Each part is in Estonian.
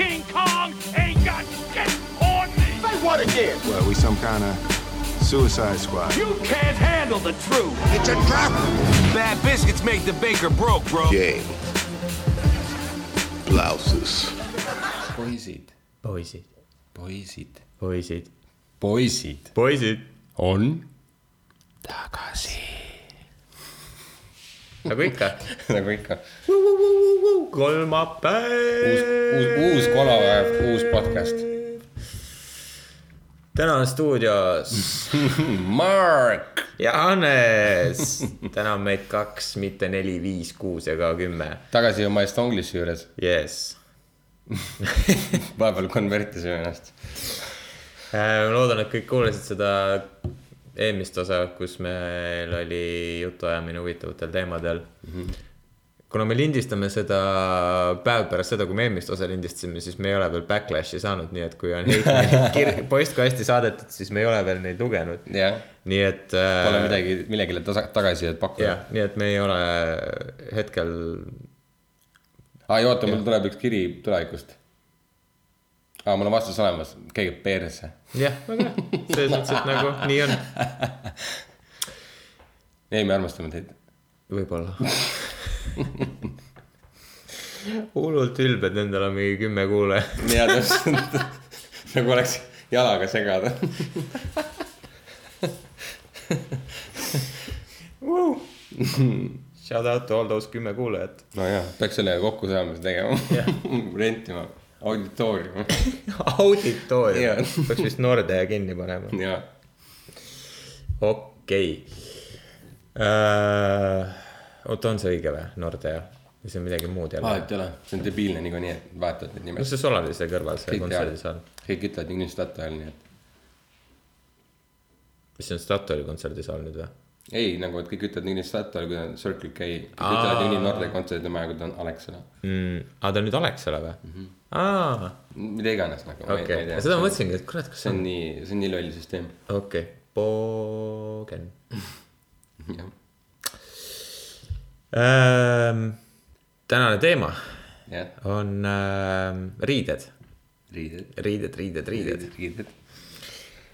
King Kong ain't got shit on me. Say what again? Well, we some kind of suicide squad. You can't handle the truth. It's a trap. Bad biscuits make the baker broke, bro. Game. Blouses. poisid, poisid, poisid, poisid, poisid poisid. on tagasi. Nagu ikka. nagu ikka, kolmapäev. uus, uus, uus kolmapäev, uus podcast. täna on stuudios Mark. ja Hannes. täna on meid kaks, mitte neli, viis, kuus ega kümme. tagasi oma Estonglisse juures, jess. vahepeal konvertisime ennast. ma loodan, et kõik kuulasid seda eelmist osa, kus meil oli jutuajamine huvitavatel teemadel mm. -hmm. kuna me lindistame seda päev pärast seda, kui me eelmist osa lindistasime, siis me ei ole veel backlash'i saanud, nii et kui on heitmeid postkasti saadetud, siis me ei ole veel neid lugenud. jah, nii et äh,. pole midagi, millegile tagasisidet pakkuda jah, nii et me ei ole hetkel, aa, oota, mul tuleb üks kiri tulevikust. aa, mul on vastus olemas, käige perse. jah, väga hea, selles mõttes, et nagu nii on, ei, me armastame teid. võib-olla. hullult ülbed, endal on mingi kümme kuulajat. ja täpselt, nagu oleks jalaga segada. Shout out to all those kümme kuulajat. nojah, peaks sellega kokkusaamise tegema, rentima auditoorium Jaa., peaks vist Nordea kinni panema. ja okei. oota, on see õige või, Nordea või see on midagi muud jälle? vahet ei ole, see on debiilne niikuinii, et vahetavad neid no nimesid. see Solarise kõrval, see kontserdisaal., kõik ütlevad niikuinii Statoil, nii et mis see on Statoili kontserdisaal nüüd või? ei, nagu, et kõik ütlevad niikuinii Statoil, kui on Circle K, kõik ütlevad niikuinii Nordea kontserdide maja, kui ta on Alexela. mm,. aa, ta on nüüd Alexela või mm? -hmm. aa, mida iganes nagu. okei, seda ma mõtlesingi, et kurat, kas see on nii, see on nii loll süsteem. okei okay., Bogen jah, ähm,. tänane teema jah, on ähm, riided, riided, riided, riided, riided. riided.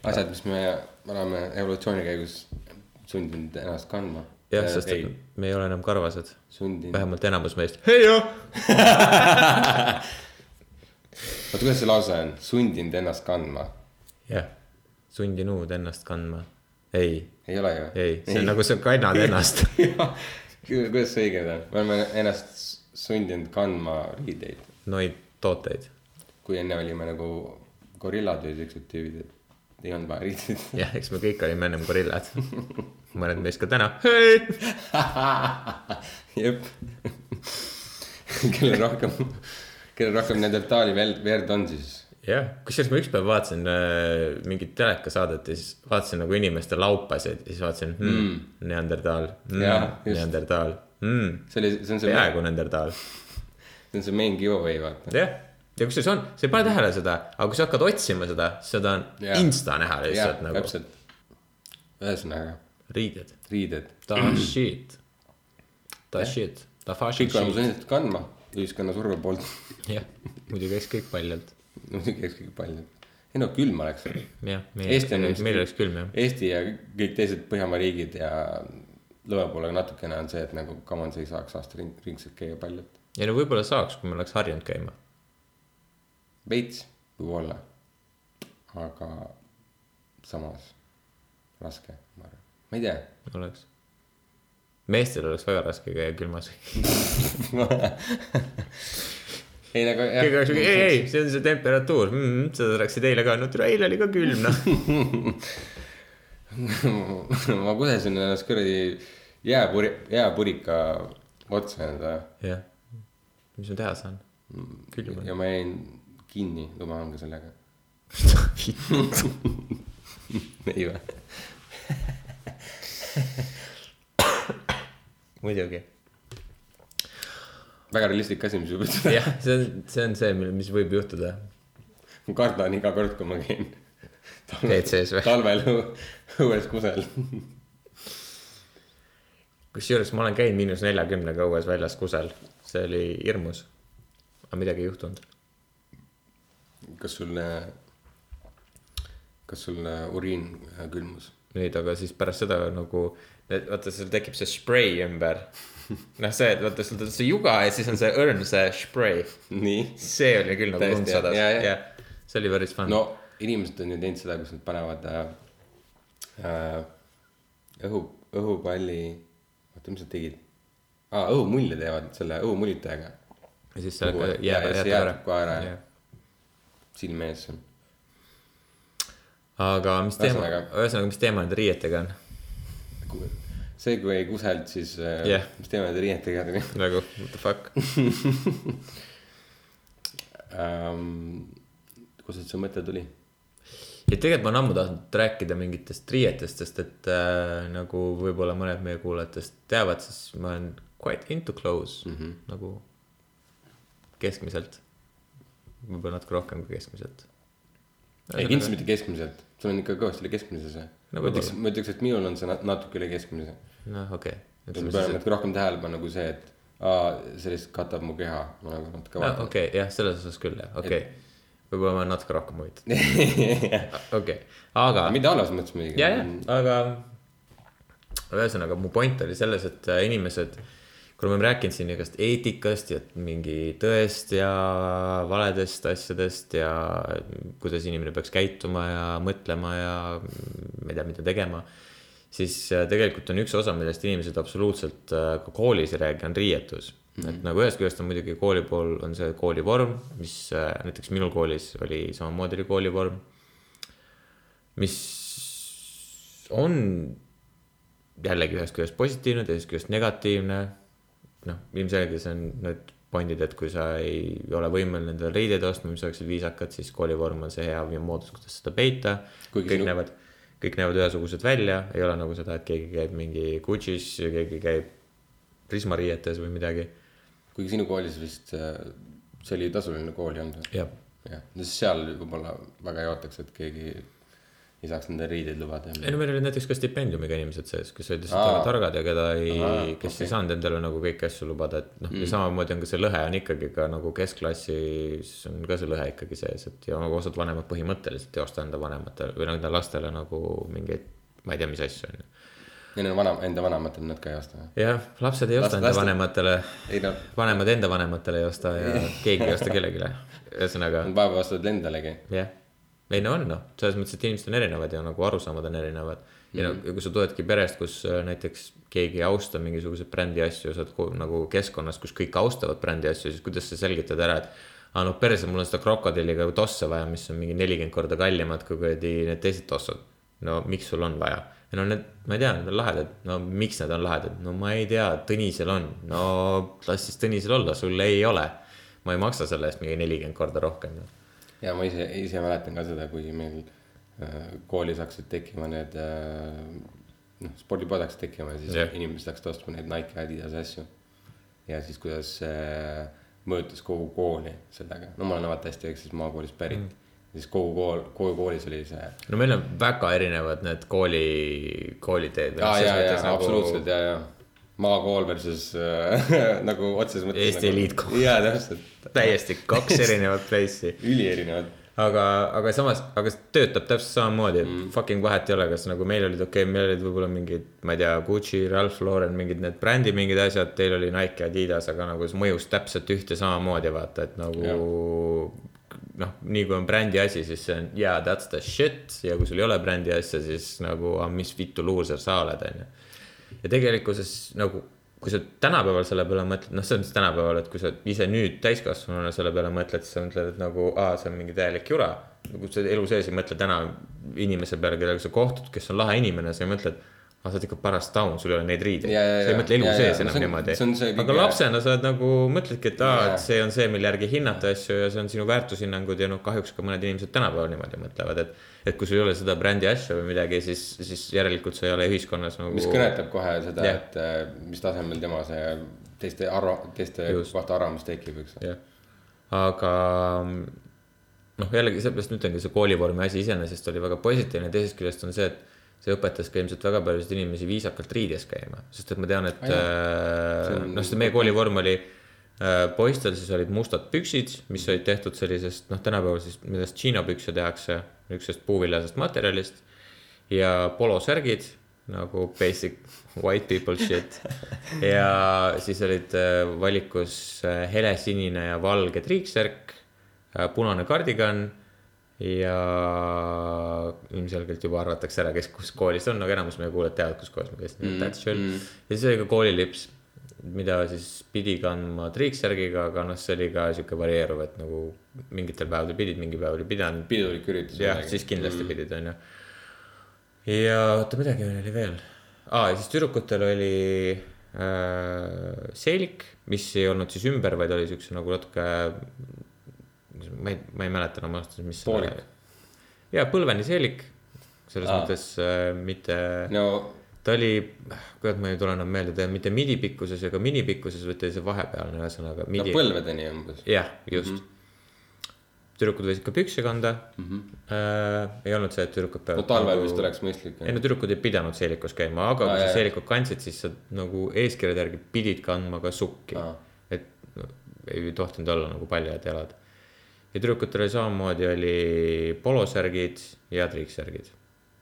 asjad, mis me oleme evolutsiooni käigus sundinud ennast kandma. jah, sest ei me ei ole enam karvased, vähemalt enamus meist. hei jah. oota, kuidas see lause on, sundinud ennast kandma? jah, sundinud ennast kandma. ei, ei ole ju? ei, see on nagu sa kannad ennast. kuidas see õige on? me oleme ennast sundinud kandma riideid, Neid tooteid, kui enne olime nagu gorillad või siuksed tüübid, et ei olnud vaja riideid. jah, eks me kõik olime ennem gorillad. mõned meist ka täna. jep. kellel rohkem, kellel rohkem Neandertali verd, on siis? jah, kusjuures ma ükspäev vaatasin äh, mingit telekasaadet ja siis vaatasin nagu inimeste laupasid ja siis vaatasin mm, mm., Neandertal mm. Neandertal mm,, see oli, see on see, peaaegu Neandertal. see on see main giveaway, vaata. jah, ja kusjuures on, sa ei pane tähele seda, aga kui sa hakkad otsima seda, seda on Jaa. insta näha lihtsalt, nagu täpselt. ühesõnaga, riided, riided. ta shit, ta shit, ta fashion shit, sunnitud kandma ühiskonna surve poolt. jah, muidu käis kõik paljalt, muidugi käiks kõik palju. ei no külm oleks. jah, on meil oleks külm jah, Eesti ja kõik teised Põhjamaa riigid ja lõuna poolega natukene on see, et nagu Kamans ei saaks aastaringselt käia paljalt. ja no võib-olla saaks, kui me oleks harjunud käima, veits võib-olla, aga samas raske, ma arvan, ma ei tea. oleks. meestel oleks väga raske käia külmas ei nagu keegi oleks ei, ei, see on see temperatuur mm, -hmm, seda rääkisid eile ka, no tule eile oli ka külm noh. ma kusesin ennast kuradi jääpuri, jääpurika otsa enda jah, mis ma teha saan? külm on. ja ma jäin kinni lumehanga sellega. ei või? muidugi. väga realistlik asi, mis võib juhtuda. jah, see on, see on see, mis võib juhtuda. ma kardan iga kord, kui ma käin. WC-s või? talvel õu- õues kusel. kusjuures ma olen käinud miinus neljakümnega õues väljas kusel, see oli hirmus. aga midagi ei juhtunud. Kas sul, kas sul uriin äh, külmus? nüüd, aga siis pärast seda nagu, vaata, seal tekib see spray ümber. noh, see, et vaata, sul tuleb see juga ja siis on see õrn, see spray. see oli küll nagu Täiesti, lund sadas, jah, see oli päris fun. no inimesed on ju teinud seda, kus nad panevad äh, äh, õhu, õhupalli, oota, mis nad tegid ah,? õhumulje teevad selle õhumullitajaga, ja siis see jääb ka ära. Silme ees on. aga mis teema, Ühesõnaga- mis teema nende riietega on? see, kui ei kuseld, siis äh, Jah. mis teeme nende riietega nagu what the fuck. ähm,? kust see mõte tuli? ja tegelikult ma olen ammu tahtnud rääkida mingitest riietest, sest et äh, nagu võib-olla mõned meie kuulajatest teavad, siis ma olen quite into clothes mm -hmm. nagu keskmiselt. Võib-olla natuke rohkem kui keskmiselt. ei, kindlasti mitte keskmiselt, sul on ikka kõvasti üle keskmise see No no,. ma ütleks, ma ütleks, et minul on see nat- natuke üle keskmise. noh, okei ma okay.. pööran natuke rohkem tähelepanu kui see, et aa, see lihtsalt katab mu keha, ma nagu natuke no vaatan okei okay,, jah, selles osas küll jah, okei okay.. võib-olla ma olen natuke rohkem huvitatud. okei, aga. mitte halvas mõttes muidugi. ja, ja, aga ühesõnaga mu point oli selles, et äh, inimesed, kuna me oleme rääkinud siin igast eetikast ja mingi tõest ja valedest asjadest ja kuidas inimene peaks käituma ja mõtlema ja ma ei tea, mida tegema. siis äh, tegelikult on üks osa, millest inimesed absoluutselt äh, ka koolis ei räägi, on riietus mm. -hmm. et nagu ühest küljest on muidugi kooli pool on see koolivorm, mis äh, näiteks minul koolis oli samamoodi oli koolivorm mis on jällegi ühest küljest positiivne, teisest küljest negatiivne. noh, ilmselge see on need pointid, et kui sa ei ole võimeline endale riideid ostma, mis oleksid viisakad, siis koolivorm on see hea moodus, kuidas seda peita. Kõik sinu- näevad, kõik näevad ühesugused välja, ei ole nagu seda, et keegi käib mingi Gucci's ja keegi käib Prisma riietes või midagi. kuigi sinu koolis vist, see oli tasuline kool ei olnud või? jah, jah, siis seal võib-olla väga ei ootaks, et keegi ei saaks nende riideid lubada. ei no meil olid näiteks ka stipendiumiga inimesed sees, kes olid lihtsalt väga targad ja keda ei kes okay. ei saanud endale nagu kõiki asju lubada, et noh mm., ja samamoodi on ka see lõhe on ikkagi ka nagu keskklassis on ka see lõhe ikkagi sees, et ja nagu osad vanemad põhimõtteliselt ei osta enda vanematele või enda lastele nagu mingeid, ma ei tea, mis asju on ju. ja neil on vana, enda vanematel nad ka ei osta. jah, lapsed ei osta Last- enda lastel- vanematele, no, vanemad enda vanematele ei osta ja keegi ei osta kellelegi. ühesõnaga vahepeal ostavad endalegi. jah, ei no on noh, selles mõttes, et inimesed on erinevad ja nagu arusaamad on erinevad. ja no kui sa tuledki perest, kus äh, näiteks keegi ei austa mingisuguseid brändi asju, sa oled nagu keskkonnas, kus kõik austavad brändi asju, siis kuidas sa selgitad ära, et aa noh, perse, mul on seda krokodilliga tosse vaja, mis on mingi nelikümmend korda kallimad kui kuradi need teised tossud. no miks sul on vaja? ja no need, ma ei tea, need on lahedad, no miks need on lahedad, no ma ei tea, Tõnisel on, no las siis Tõnisel olla, sul ei ole. ma ei maksa selle eest mingi nelikümmend korda rohkem noh. Ja ma ise, ise mäletan ka seda, kui meil äh, koolis hakkasid tekkima need äh, noh, spordipoed hakkasid tekkima ja siis yeah. inimesed hakkasid ostma neid Nike, Adidas asju. ja siis, kuidas see mõjutas kogu kooli sellega, no ma olen vaata hästi väiksest maakoolist pärit mm.. siis kogu kool, kogu koolis oli see. no meil on väga erinevad need kooli, kooliteed. aa ja, ja nagu... absoluutselt ja, ja maakool versus äh, nagu otseses mõttes. Eesti eliitkool. jaa, täpselt, täiesti kaks erinevat place'i. ülierinevad. aga, aga samas, aga see töötab täpselt samamoodi mm., fucking vahet ei ole, kas nagu meil olid okei okay,, meil olid võib-olla mingid, ma ei tea, Gucci, Ralph Lauren, mingid need brändi mingid asjad, teil oli Nike, Adidas, aga nagu see mõjus täpselt ühte samamoodi, vaata, et nagu noh, nii kui on brändi asi, siis see on yeah that's the shit ja kui sul ei ole brändi asja, siis nagu ah, mis vittu luuser sa oled, onju. Ja tegelikkuses nagu, kui sa tänapäeval selle peale mõtled, noh, selles mõttes tänapäeval, et kui sa ise nüüd täiskasvanuna selle peale mõtled, siis sa mõtled, et nagu aa, see on mingi täielik jura. kui sa elu sees ei mõtle täna inimese peale, kellega sa kohtud, kes on lahe inimene, sa ei aa, sa oled ikka paras taun, sul ei ole neid riideid. Ja, ja, sa ei ja. mõtle elu Ja, ja, sees no enam see on- niimoodi aga kõige- lapsena sa oled nagu, mõtledki, et aa, Ja. et see on see, mille järgi hinnata asju ja see on sinu väärtushinnangud ja noh, kahjuks ka mõned inimesed tänapäeval niimoodi mõtlevad, et et kui sul ei ole seda brändi asja või midagi, siis, siis järelikult sa ei ole ühiskonnas nagu. mis kõnetab kohe seda et äh, mis tasemel tema see teiste arva-, teiste Just. kohta arvamus tekib, eks. aga noh, jällegi seepärast ma ütlengi, see koolivormi asi iseenesest oli väga positiivne, teisest küljest on see, et see õpetas ka ilmselt väga paljusid inimesi viisakalt riides käima, sest et ma tean, et äh, See on- noh, sest meie koolivorm oli poistel siis olid mustad püksid, mis olid tehtud sellisest, noh, tänapäeval siis, millest tšiinapükse tehakse, niisugusest puuviljasest materjalist. ja polosärgid nagu basic white people shit. ja siis olid äh, valikus äh, helesinine ja valge triiksärk, punane kardigan ja ilmselgelt juba arvatakse ära, kes kus koolis on, aga enamus meie kuulajad teavad, kus koolis ma käisin mm,, that's chill mm.. ja siis oli ka koolilips, mida siis pidi kandma triiksärgiga, aga noh, see oli ka sihuke varieeruv, et nagu mingitel päevadel pidid, mingi päev oli pidanud. pidulik üritus. jah, siis kindlasti mm. pidid, onju. ja oota, midagi oli veel. aa, ja siis tüdrukutel oli äh, seelik, mis ei olnud siis ümber, vaid oli siukse nagu natuke. Ma ei, ma ei mäleta enam aastas, mis. Poolik.. ja põlveni seelik, selles Aa. mõttes äh, mitte no ta oli, kurat, ma ei tule enam meelde, ta mitte midipikkuses ega minipikkuses, vaid ta oli see vahepealne, ühesõnaga no midi. põlvedeni umbes. jah, just mm. Mhm. -hmm. tüdrukud võisid ka pükse kanda mm. -hmm. äh, ei olnud see, et tüdrukud no peavad. talvel vist oleks mõistlik. ei no tüdrukud ei pidanud seelikus käima, aga Aa, kui sa jah. seelikut kandsid, siis sa nagu eeskirjade järgi pidid kandma ka sukki Aa.. et no, ei tohtinud olla nagu paljad jalad. Ja tüdrukutel oli samamoodi oli polosärgid ja triiksärgid.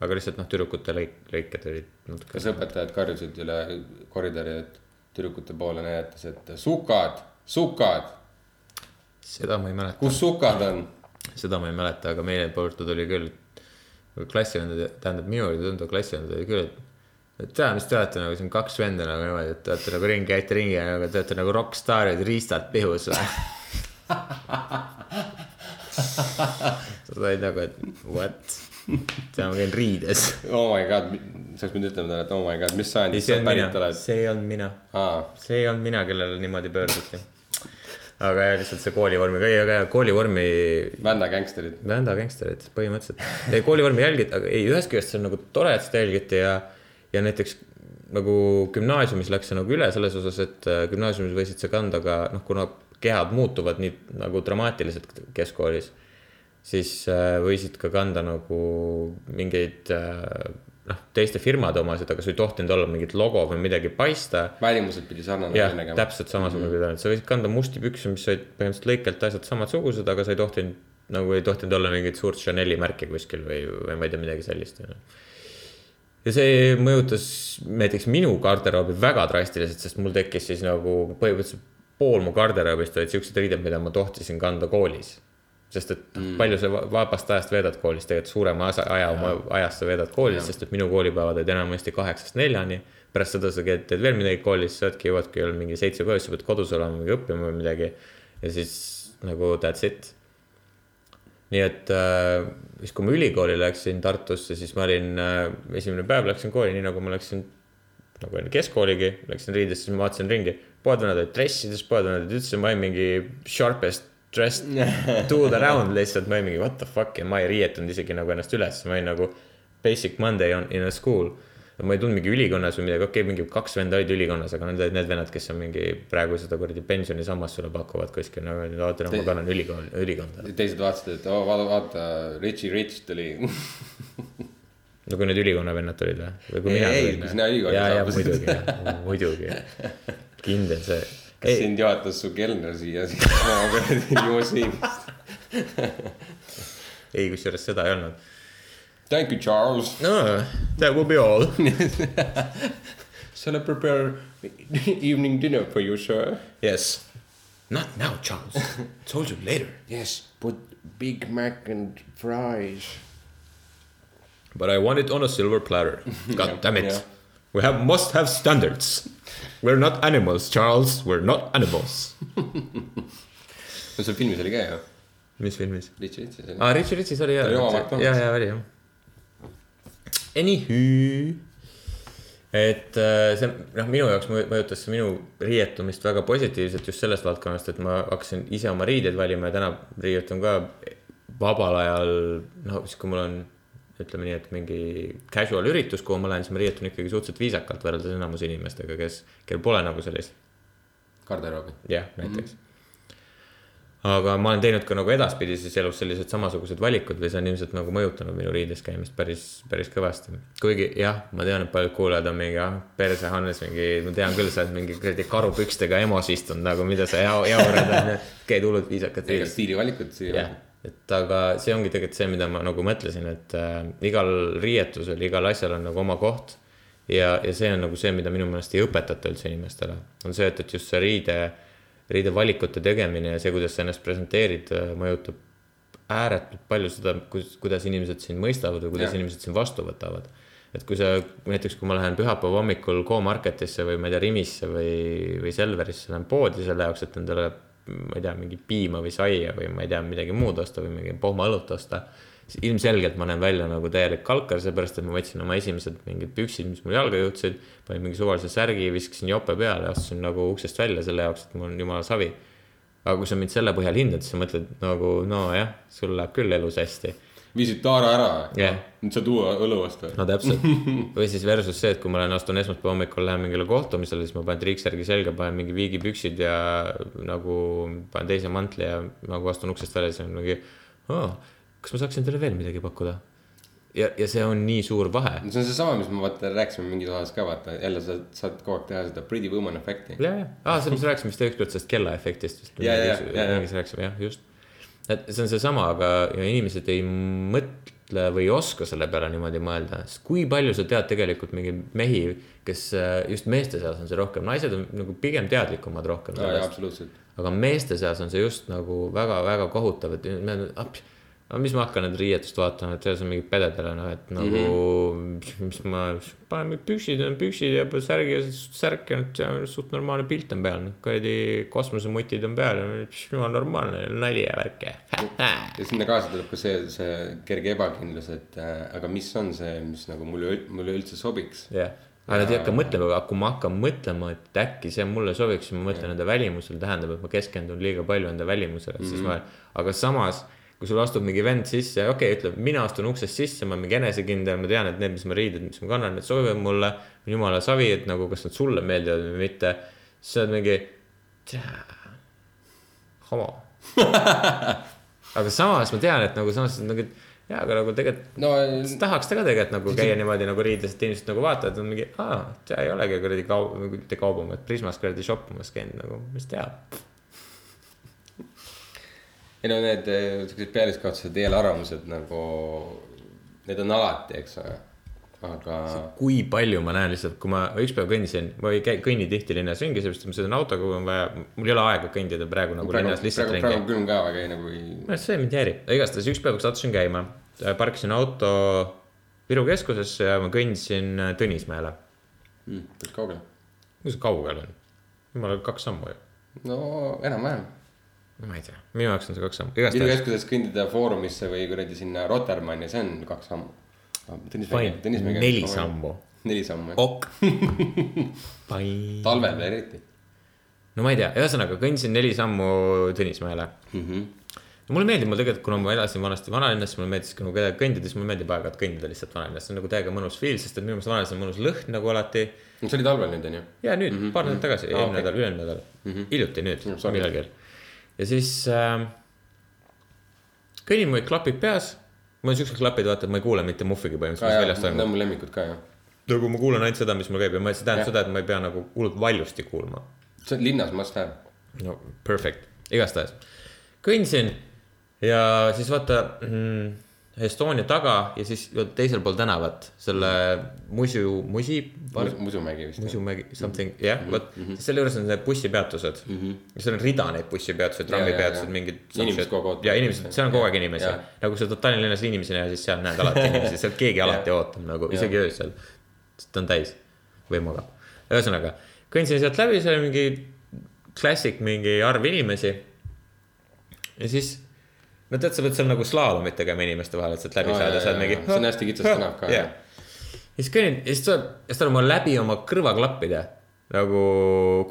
aga lihtsalt noh, tüdrukute lõik, lõiked olid natuke. kas õpetajad karjusid üle koridori, et tüdrukute poole näidates, et sukad, sukad, seda ma ei mäleta, kus sukad on? seda ma ei mäleta, aga meile poolt tuli küll. klassivendad, tähendab minu juurde tundub klassivendad oli küll, et. et tea, mis te olete nagu siin kaks venda nagu niimoodi, et te olete nagu ringi, käite ringi ja nagu te olete nagu rokkstaarid, riistad pihus või. sa said nagu, et what, tead ma käin riides. oh my god, sa oleks pidanud ütlema talle, et oh my god, mis sajandist see sa on pärit oled. see ei olnud mina, aa, see ei olnud mina, kellele niimoodi pöörduti. aga jah, lihtsalt see koolivormiga, ei, aga koolivormi Vända gängsterid. Vända gängsterid põhimõtteliselt. ei, koolivormi jälgid, aga ei, ühest küljest see on nagu tore, et seda jälgiti ja, ja näiteks nagu gümnaasiumis läks see nagu üle selles osas, et äh, gümnaasiumis võisid sa kanda ka noh, kuna kehad muutuvad nii nagu dramaatiliselt keskkoolis, siis äh, võisid ka kanda nagu mingeid äh, noh, teiste firmade omasid, aga sul ei tohtinud olla mingit logo või midagi paista välimuselt pidi sarnane välja, nägema. täpselt samasugune mm -hmm., sa võisid kanda musti pükse, mis olid põhimõtteliselt lõikelt asjad samatsugused, aga sa ei tohtinud, nagu ei tohtinud olla mingit suurt Chanel'i märki kuskil või, või ma ei tea, midagi sellist. ja see mõjutas näiteks minu garderoobi väga drastiliselt, sest mul tekkis siis nagu põhimõtteliselt pool mu garderoobist olid siuksed riided, mida ma tohtisin kanda koolis. sest et mm. palju sa va- vabast ajast veedad koolis, tegelikult suurema asa- aja oma ajast sa veedad koolis, sest et minu koolipäevad olid enamasti kaheksast neljani. pärast seda sa teed veel midagi koolis, saadki, jõuadki veel mingi seitse koju, sa pead kodus olema mingi õppima või midagi. ja siis nagu that's it. nii et äh, siis, kui ma ülikooli läksin Tartusse, siis ma olin äh,, esimene päev läksin kooli, nii nagu ma läksin nagu enne keskkooligi, läksin riides, siis ma vaatasin ringi. poedvennad olid dressides, poedvennad olid üldse, ma olin mingi sharpest dressed dude around lihtsalt, ma olin mingi what the fuck ja ma ei riietunud isegi nagu ennast üles, ma olin nagu basic monday on in a school. ma ei tulnud mingi ülikonnas või midagi, okei okay,, mingi kaks venda olid ülikonnas, aga need olid need vennad, kes on mingi praegu seda kuradi pensionisammast sulle pakuvad kuskil nagu, vaata noh, ma kannan ülikool, ülikonda. teised vaatasid, et oo, vaata, vaata, Richie Rich tuli. no kui need ülikonna vennad tulid või? või kui Ei, mina ei, tulin kui sina ülikooli saabusid. muidugi, muidugi, kindel see. kas sind juhatas su kelner siia, limusiinist? ei, kusjuures seda ei olnud. Thank you, Charles. no that will be all. Shall I prepare evening dinner for you, sir? Yes. Not now, Charles. Told you later. Yes, put Big Mac and fries. But I want it on a silver platter. God damn it Yeah.. We have, must have standards. We are not animals, Charles, we are not animals. no seal filmis oli ka ju, mis filmis? Richie Richis oli. aa, Richie Richis oli Ta oli oma jah, McDonald's. ja, ja oli jah. Anywho. et äh, see noh, minu jaoks mõju- mõjutas see minu riietumist väga positiivselt just sellest valdkonnast, et ma hakkasin ise oma riideid valima ja täna riietun ka vabal ajal, no siis kui mul on ütleme nii, et mingi casual üritus, kuhu ma lähen, siis ma riietun ikkagi suhteliselt viisakalt võrreldes enamuse inimestega, kes, kel pole nagu sellist garderoobi. jah, näiteks mm. -hmm. aga ma olen teinud ka nagu edaspidises elus sellised samasugused valikud või see on ilmselt nagu mõjutanud minu riides käimist päris, päris kõvasti. kuigi jah, ma tean, et paljud kuulajad on mingi, ah, perse Hannes mingi, ma tean küll, sa oled mingi kuradi karupükstega EMO-s istunud nagu, mida sa jau, jaurad käid hullult viisakalt ega stiilivalikud, stiilivalikud., et aga see ongi tegelikult see, mida ma nagu mõtlesin, et äh, igal riietusel, igal asjal on nagu oma koht. ja, ja see on nagu see, mida minu meelest ei õpetata üldse inimestele, on see, et, et just see riide, riidevalikute tegemine ja see, kuidas sa ennast presenteerid, mõjutab ääretult palju seda, kuidas inimesed sind mõistavad või kuidas ja. inimesed sind vastu võtavad. et kui sa näiteks, kui ma lähen pühapäeva hommikul Go-Marketisse või ma ei tea, Rimisse või, või Selverisse lähen poodi selle jaoks, et endale ma ei tea, mingi piima või saia või ma ei tea, midagi muud osta või mingi pohmaõlut osta. siis ilmselgelt ma näen välja nagu täielik kalkar, seepärast et ma võtsin oma esimesed mingid püksid, mis mul jalga jõudsid. panin mingi suvalise särgi, viskasin jope peale, astusin nagu uksest välja selle jaoks, et mul on jumala savi. aga kui sa mind selle põhjal hindad, siis sa mõtled nagu nojah, sul läheb küll elus hästi viisid Taara ära Jah. nüüd saad uue õlu osta. no täpselt, või siis versus see, et kui ma lähen, astun esmaspäeva hommikul, lähen mingile kohtumisele, siis ma panen triiksärgi selga, panen mingi viigipüksid ja nagu panen teise mantli ja nagu astun uksest välja, siis on mingi oh,. kas ma saaksin teile veel midagi pakkuda? ja, ja see on nii suur vahe. see on seesama, mis me vaata rääkisime mingis osas ka vaata, jälle sa saad kogu aeg teha seda pretty woman efekti. ja, ja, aa, sellest rääkisime vist ükskord sellest kellaefektist vist. Ja, ja, ja, ja. rääkisime jah, just. Et see on seesama, aga inimesed ei mõtle või ei oska selle peale niimoodi mõelda, sest kui palju sa tead tegelikult mingeid mehi, kes äh, just meeste seas on see rohkem, naised on nagu pigem teadlikumad rohkem absoluutselt. aga meeste seas on see just nagu väga-väga kohutav, et me, aga mis ma hakkan nüüd riietust vaatama, et see on mingi pededele noh, et nagu mm, -hmm. mis ma, mingid püksid on püksid ja särgi ja särk ja on suht normaalne pilt on peal, kuradi kosmosemutid on peal, jumal normaalne nali ja värk ja. sinna kaasa tuleb ka see, see kerge ebakindlus, et äh, aga mis on see, mis nagu mulle, mulle üldse sobiks. jah, aga nad ei hakka mõtlema, aga kui ma hakkan mõtlema, et äkki see mulle sobiks, siis ma mõtlen enda välimusele, tähendab, et ma keskendun liiga palju enda välimusele, et siis ma, aga samas. Kui sul astub mingi vend sisse, okei okay,, ütleme, mina astun uksest sisse, ma olen mingi enesekindel, ma tean, et need, mis ma riided, mis ma kannan, need sobivad mulle. jumala savi, et nagu, kas nad sulle meeldivad või mitte. siis sa oled mingi, homo. aga samas ma tean, et nagu samas nagu jaa, aga nagu tegelikult no tahaks ta ka tegelikult nagu käia niimoodi nagu riides, et inimesed nagu vaatavad, on mingi, aa, ei olegi kuradi kaup, mitte kaubama, et Prismas kuradi shoppamas käinud nagu, mis teab. Ei no need eh, siuksed pealiskaudsed eelarvamused nagu, need on alati, eks ole. aga kui palju ma näen lihtsalt, kui ma üks päev kõndisin, ma ei käi, kõnni tihti linnas ringi, sellepärast et ma sõidan autoga, kui on vaja, mul ei ole aega kõndida praegu nagu praegu, linnas lihtsalt praegu, praegu ringi. küll ka väga ei nagu ei. noh, see mind ei häiri, igastahes üks päev, sattusin käima, parkisin auto Viru keskusesse ja ma kõndisin Tõnismäele. päris kaugele. kus see kaugel on? jumala kaks sammu ju. no enam-vähem. Ma ei tea, minu jaoks on see kaks sammu, Viru igastahes. keskusest kõndida Foorumisse või kuradi sinna Rotermanni, see on kaks sammu. Fine, neli. sammu. neli sammu jah. ok. Talvel veel eriti no ma ei tea, ühesõnaga kõndisin neli sammu Tõnismäele mm. -hmm. mulle meeldib, mul tegelikult, kuna ma elasin vanasti vanalinnas, mulle meeldis ka nagu kõndida, siis mulle meeldib aeg-ajalt kõndida lihtsalt vanalinnas, see on nagu täiega mõnus feel, sest et minu meelest vanalinnas on mõnus lõhn nagu alati. see oli talvel nüüd onju. ja nüüd mm -hmm. paar nädalat tagasi, Aa, eelmine okei. nädal, üle-eelmine nädal -hmm., hiljuti nüüd millalgi. Ja siis äh, kõnnin, mul olid klapid peas. mul on siuksed klapid, vaata, et ma ei kuule mitte muhvigi põhimõtteliselt, mis väljas Need on toimub. mu lemmikud ka jah. nagu ma kuulen ainult seda, mis mul käib ja ma, see tähendab seda, et ma ei pea nagu hullult valjusti kuulma see on linnas must have. no perfect, igastahes kõndsin ja siis vaata mm, Estonia taga ja siis teisel pool tänavat selle Musu, Musi, Musumägi vist. Musumägi something, jah, vot selle juures on need bussipeatused mm. -hmm. ja seal on rida neid bussipeatuseid, Ja, ja, trammipeatused, ja. mingid. Inimesed kogu aeg ja inimesed, seal on kogu aeg inimesi Ja., nagu sa Tallinna linnas inimesi näe, siis seal näed alati inimesi, seal keegi alati ootab nagu isegi öösel. sest ta on täis või magab, ühesõnaga kõndsin sealt läbi, seal oli mingi klassik, mingi arv inimesi. ja siis, no tead, sa pead seal nagu slaalomit tegema inimeste vahel, et sealt läbi Aa, saada, jaa, sa oled jaa, mingi. See on hästi kitsas tänav ka, ja siis kõnnin ja siis tuleb, ja siis tuleb mul läbi oma kõrvaklappide nagu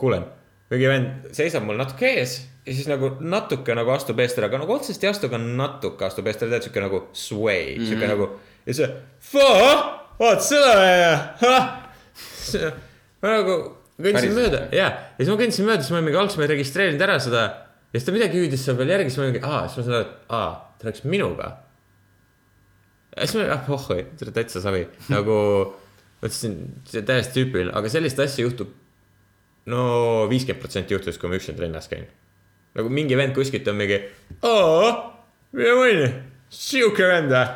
kuulen, mingi vend seisab mul natuke ees ja siis nagu natuke nagu astub eest ära, aga nagu otseselt ei astu, aga natuke astub eest ära, tead siuke nagu sway mm, -hmm. siuke nagu ja see, vaat seda ja, ma nagu Päriselt? mööda ja, ja siis ma kõndsin mööda, siis ma mingi alguses ma ei registreerinud ära seda. Ja siis ta midagi hüüdis seal veel järgi, siis ma olin, aa, siis ma sain aru, et aa, ta rääkis minuga. ja siis ma olin, ah oh, see oli täitsa savi, nagu mõtlesin, see on täiesti tüüpiline, aga sellist asja juhtub. no viiskümmend protsenti juhtus, kui ma üksinda linnas käin. nagu mingi vend kuskilt on mingi, aa, mine mõni, sihuke vend või,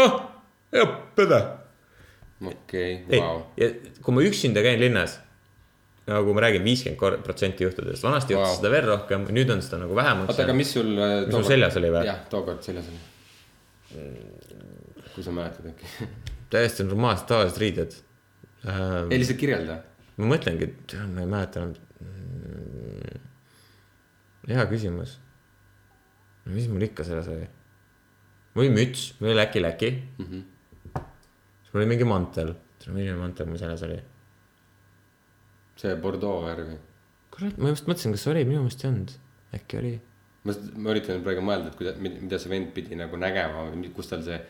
oh, jah, pede okei, ei vau. ja kui ma üksinda käin linnas, nagu ma räägin, viiskümmend protsenti juhtudest, vanasti juhtus Vau. seda veel rohkem, nüüd on seda nagu vähem. oota, aga mis sul. mis sul seljas oli või? jah, tookord seljas oli. kui sa mäletad äkki. täiesti normaalsed tavalised riided äh, ei, lihtsalt kirjelda. ma mõtlengi, et ma ei mäleta enam. hea küsimus. mis mul ikka selles oli? oli müts, oli läki-läki mm. -hmm. siis mul oli mingi mantel, milline mantel mul seljas oli? See Bordeaux värvi. kurat, ma just mõtlesin, kas oli, minu meelest ei olnud, äkki oli. ma, ma üritan praegu mõelda, et kuida-, mida see vend pidi nagu nägema või kus tal see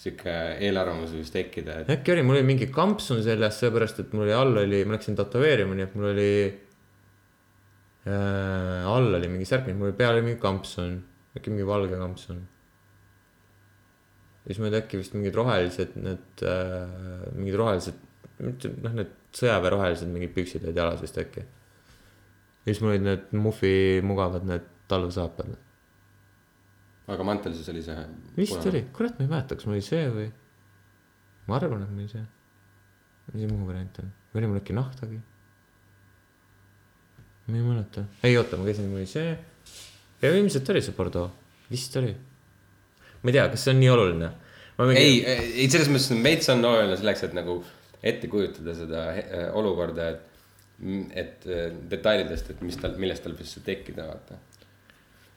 sihuke eelarvamus võis tekkida, et äkki oli, mul oli mingi kampsun seljas, sellepärast et mul oli all oli, ma läksin tätoveerima, nii et mul oli äh,. all oli mingi särk, mul peal oli mingi kampsun, äkki mingi valge kampsun. ja siis mul olid äkki vist mingid rohelised need äh,, mingid rohelised, noh, need sõjaväe rohelised mingid püksid olid jalas vist äkki. ja siis mul olid need Muffi mugavad need talvesaapad. aga mantel siis oli see. vist oli, kurat, ma ei mäleta, kas mul oli see või. ma arvan, et mul oli see. mis see muu variant on, või oli mul äkki nahtagi? ma ei mäleta, ei oota, ma käisin, mul oli see. ja ilmselt oli see Bordeaux, vist oli. ma ei tea, kas see on nii oluline? ei, ei selles mõttes on veits on oluline selleks, et nagu ette kujutada seda äh, olukorda, et, et äh, detailidest, et mis tal, millest tal võis see tekkida, vaata.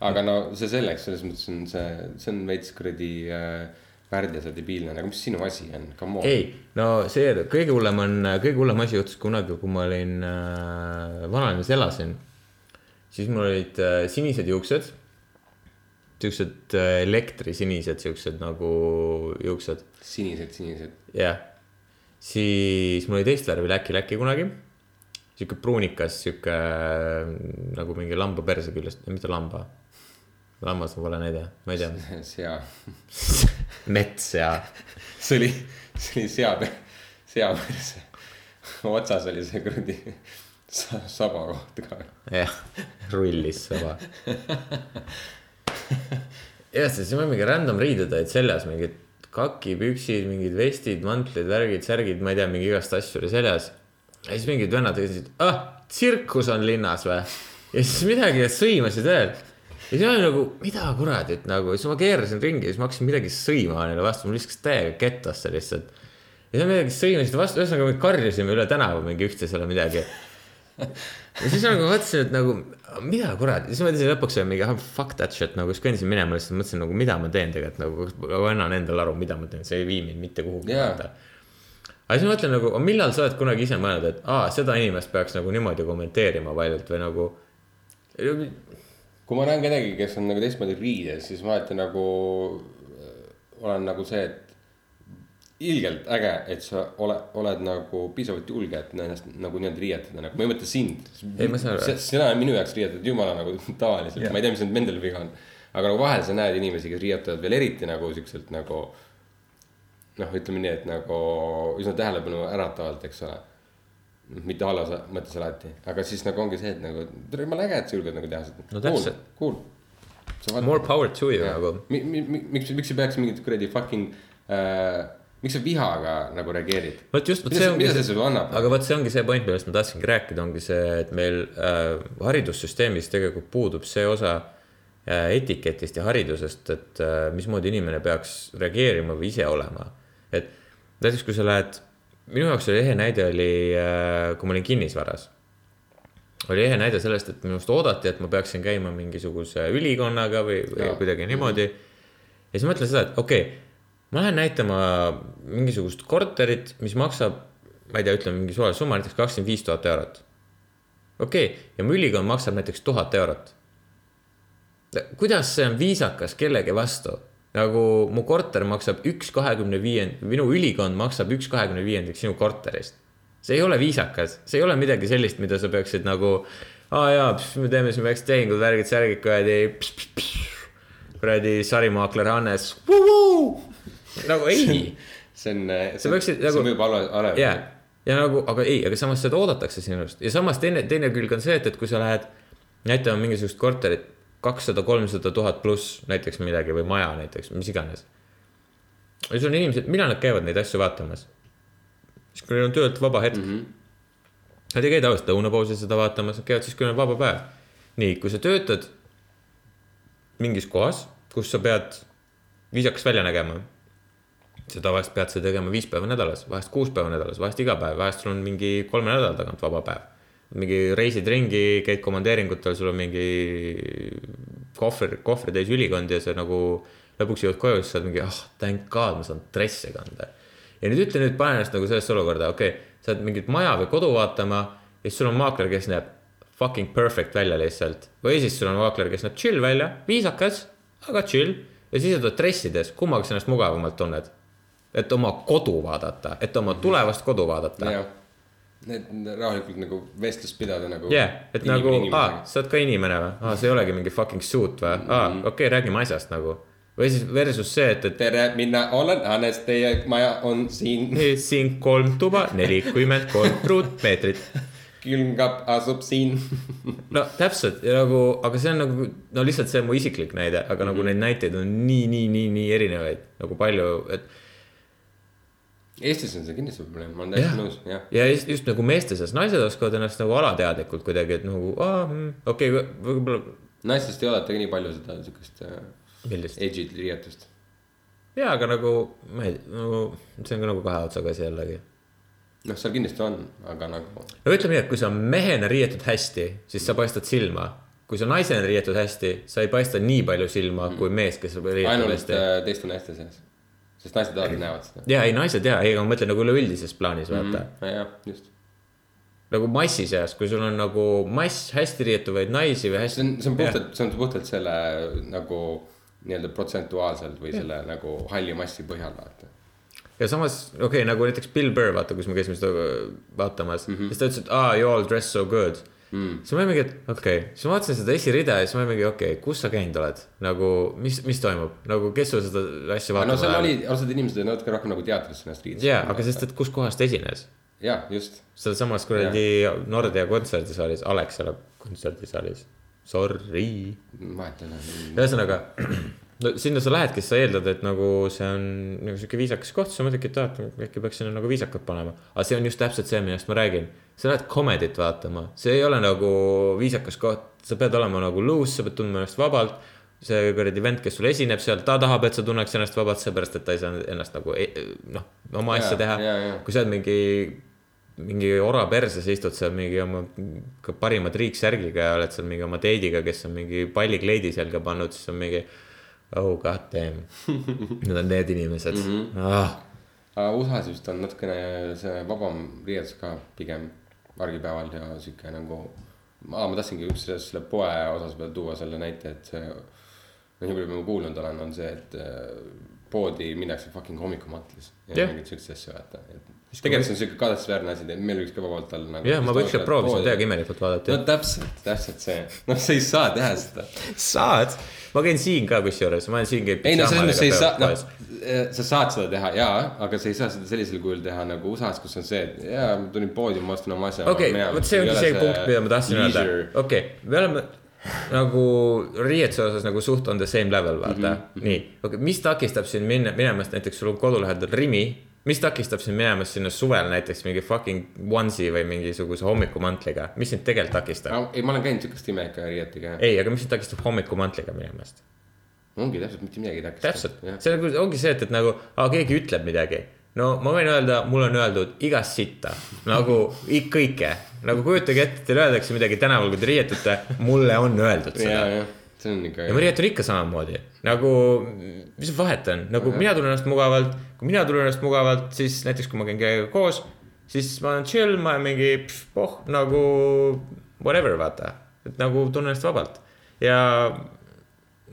aga no see selleks, selles mõttes on see, see on veits kuradi äh, värdjas ja debiilne, aga mis sinu asi on, come on. ei, no see kõige hullem on, kõige hullem asi juhtus kunagi, kui ma olin äh, vanalinnas elasin. siis mul olid äh, sinised juuksed. Siuksed äh, elektrisinised, siuksed nagu juuksed sinised, sinised. jah, siis mul oli teist värvi läki-läki kunagi. sihuke pruunikas, sihuke nagu mingi lamba perse küljest, mitte lamba. lammas on vale näide, ma ei tea, sea, mets ja see oli, see oli sea, sea perse. otsas oli see kuradi sa- saba koht ka. jah, rullis saba. jah, siis mul mingi random riided olid seljas, mingid kakipüksid, mingid vestid, mantlid, värgid, särgid, ma ei tea, mingi igast asju oli seljas. ja siis mingid vennad ütlesid, ah, tsirkus on linnas või? ja siis midagi sõimasid veel. ja siis ma olin nagu, mida kuradit nagu, siis ma keerasin ringi ja siis ma hakkasin midagi sõima neile vastu, mul viskas täiega kettasse lihtsalt. ja siis midagi sõimasid vastu, ühesõnaga me karjusime üle tänava mingi üksteisele midagi ja siis nagu mõtlesin, et nagu mida kurat, siis ma mõtlesin lõpuks mingi ah, fuck that shit nagu siis kõndisin minema lihtsalt mõtlesin nagu mida ma teen tegelikult nagu, ma annan endale aru, mida ma teen, see ei vii mind mitte kuhugi vaata. aga siis ma mõtlen nagu, millal sa oled kunagi ise mõelnud, et aa, seda inimest peaks nagu niimoodi kommenteerima valjult või nagu. kui ma näen kedagi, kes on nagu teistmoodi riides, siis ma alati nagu äh, olen nagu see, et ilgelt äge, et sa oled, oled nagu piisavalt julge, et ennast nagu niimoodi riietada, nagu ma ei mõtle sind. Sina minu jaoks riietatud jumala nagu tavaliselt yeah., ma ei tea, mis nüüd nendel viga on. aga nagu vahel sa näed inimesi, kes riietuvad veel eriti nagu siukselt nagu noh, ütleme nii, et nagu üsna tähelepanu äratavalt, eks ole mitte halvas mõttes alati, aga siis nagu ongi see, et nagu tere, jumala äge, et sa julged nagu teha seda. No täpselt. Cool. More power to you nagu. mi,. Mi, mi, miks, miks ei peaks mingit kuradi fucking äh,, miks sa vihaga nagu reageerid? vot just, vot see ongi mida see sulle annab? aga vot see ongi see point, millest ma tahtsingi rääkida, ongi see, et meil äh, haridussüsteemis tegelikult puudub see osa äh, etiketist ja haridusest, et äh, mismoodi inimene peaks reageerima või ise olema. et näiteks, kui sa lähed, minu jaoks oli ehe näide oli äh,, kui ma olin kinnisvaras. oli ehe näide sellest, et minust oodati, et ma peaksin käima mingisuguse ülikonnaga või, või Jaa. kuidagi niimoodi. ja siis ma mõtlen seda, et okei okay,, ma lähen näitama mingisugust korterit, mis maksab, ma ei tea, ütleme mingi suvaline summa, näiteks kakskümmend viis tuhat eurot. okei okay,, ja mu ülikond maksab näiteks tuhat eurot. kuidas see on viisakas kellegi vastu? nagu mu korter maksab üks kahekümne viiend-, minu ülikond maksab üks kahekümne viiendik sinu korterist. see ei ole viisakas, see ei ole midagi sellist, mida sa peaksid nagu aa jaa, me teeme siin väiksed tehingud, värgid, särgid, kuradi. kuradi sarimaakler Hannes. Nagu ei see on, see Sa peaksid see nagu- mõjub ale, ale- ja, nagu, aga ei, aga samas seda oodatakse sinust ja samas teine, teine külg on see, et, et kui sa lähed näitama mingisugust korterit kakssada, kolmsada tuhat pluss näiteks midagi või maja näiteks, mis iganes. ja sul on inimesed, millal nad käivad neid asju vaatamas? siis, kui neil on töölt vaba hetk mm. -hmm. Nad ei käi tavaliselt lõunapausil seda vaatamas, nad käivad siis, kui neil on vaba päev. nii, kui sa töötad mingis kohas, kus sa pead viisakas välja nägema sa tavaliselt pead seda tegema viis päeva nädalas, vahest kuus päeva nädalas, vahest iga päev, vahest sul on mingi kolme nädala tagant vaba päev. mingi reisid ringi, käid komandeeringutel, sul on mingi kohver, kohvritäis ülikond ja sa nagu lõpuks jõuad koju, siis sa oled mingi, ah oh, thank god, ma saan dresse kanda. ja nüüd ütle nüüd, pane ennast nagu sellesse olukorda, okei okay,, sa oled mingit maja või kodu vaatama ja siis sul on maakler, kes näeb fucking perfect välja lihtsalt. või siis sul on maakler, kes näeb chill välja, viisakas, aga chill ja siis sa oled dressides, kummaga sa ennast mugavamalt tunned? Et oma kodu vaadata, et oma tulevast kodu vaadata. jah, et rahulikult nagu vestlust pidada nagu. jah, et nagu, aa, sa oled ka inimene või? aa, see ei olegi mingi fucking suit või? aa, okei okay,, räägime asjast nagu. või siis versus see, et, et tere, mina olen Hannes, teie maja on siin, siin kolm tuba, nelikümmend kolm ruutmeetrit. külmkapp asub siin. no täpselt ja nagu, aga see on nagu, no lihtsalt see on mu isiklik näide, aga mm -hmm. nagu neid näiteid on nii, nii, nii, nii erinevaid nagu palju, et Eestis on see kindlasti probleem, ma olen täiesti nõus, jah. ja just, just nagu meeste seas, naised oskavad ennast nagu alateadlikult kuidagi, et nagu aa, okei okay,, võib-olla, naistest ei oodata ka nii palju seda siukest äh, edge'it riietust. jaa, aga nagu ma ei, nagu see on ka nagu kahe otsaga asi jällegi. noh, seal kindlasti on, aga nagu no ütleme nii, et kui sa mehena riietud hästi, siis sa paistad silma. kui sa naisena riietud hästi, sa ei paista nii palju silma mm. kui mees, kes ainult hästi. äh, teiste naiste seas. Sest naised alati näevad seda. ja ei, naised ja, ei, ma mõtlen nagu üleüldises plaanis vaata mm.. jah, just. nagu massi seas, kui sul on nagu mass hästi riietuvaid naisi või hästi. see on, see on puhtalt, see on puhtalt selle nagu nii-öelda protsentuaalselt või selle nagu halli massi põhjal vaata. ja samas, okei okay,, nagu näiteks Bill Burr, vaata, kus me käisime seda vaatamas mm, -hmm. siis ta ütles, et aa, you all dress so good mm.. Siis ma olin mingi, et okei okay., siis ma vaatasin seda esirida ja siis ma olin mingi, okei okay,, kus sa käinud oled, nagu mis, mis toimub, nagu kes sul seda asja no vaatama seal läheb? oli, ausalt inimesed olid natuke rohkem nagu teatris ennast riides. jaa, aga sest, et kus kohas ta esines? jaa, just. sealsamas kuradi Nordea kontserdisaalis, Alexela kontserdisaalis. Sorry. vahet ei ole. ühesõnaga, no sinna sa lähedki, sa eeldad, et nagu see on nagu sihuke viisakas koht, sa mõtledki, et aa, et äkki peaks sinna nagu viisakalt panema. aga see on just täpselt see, millest ma räägin. sa lähed comedy't vaatama, see ei ole nagu viisakas koht, sa pead olema nagu loose, sa pead tundma ennast vabalt. see kuradi vend, kes sul esineb seal, ta tahab, et sa tunneks ennast vabalt, seepärast et ta ei saa ennast nagu e- noh, oma asja teha jaa, jaa.. kui sa oled mingi mingi ora perses istud seal mingi oma parima triiksärgiga ja oled seal mingi oma deidiga, kes on mingi pallikleidi selga pannud, siis on mingi oh god damn. Need on need inimesed mm. -hmm. Ah, aga USA-s vist on natukene see vabam riietus ka pigem argipäeval ja sihuke nagu. aa, ma tahtsingi kusjuures selle poe osas peal tuua selle näite, et see. noh, nii palju, kui ma kuulnud olen, on see, et äh, poodi minnakse fucking hommikumantlis. ja Jah. mingit siukest asja vaata, et. Tegelikult see on siuke kahetsusväärne asi, et meil võiks ka vabalt olla nagu. jah, ma võiks proovisin täiega imelikult vaadata no. täpselt, täpselt see, noh, sa ei saa teha seda. saad, ma käin siin ka kusjuures, ma olen siin käinud. ei no selles mõttes sa ei saa, noh, sa saad seda teha jaa, aga sa ei saa seda sellisel kujul teha nagu USA-s, kus on see, et jaa, ma tulin poodi, ma ostan oma asja. okei, vot see ongi see punkt, mida ma tahtsin öelda. okei, me oleme nagu riietuse osas nagu suht on the same level, vaata mm. -hmm. nii, okei okay,, mis takistab sind minna, minemast näiteks sul on kodu lähedal Rimi. Mis takistab sind minemast sinna suvel näiteks mingi fucking onesie või mingisuguse hommikumantliga, mis sind tegelikult takistab? ei, ma olen käinud siukest imeka riietega. ei, aga mis sind takistab hommikumantliga minemast? ongi täpselt mitte midagi ei takista. täpselt, see nagu ongi see, et, et nagu, keegi ütleb midagi. no ma võin öelda, mulle on öeldud igast sitta nagu kõike, nagu kujutage ette, teile öeldakse midagi tänaval, kui te riietute, mulle on öeldud seda. See on ikka ja ma. riietun ikka samamoodi, nagu mis vahet on, nagu mina tunnen ennast mugavalt, kui mina tunnen ennast mugavalt, siis näiteks kui ma käin kellegagi koos, siis ma olen chill, ma olen mingi pff, poh nagu whatever, vaata, et nagu tunnen ennast vabalt ja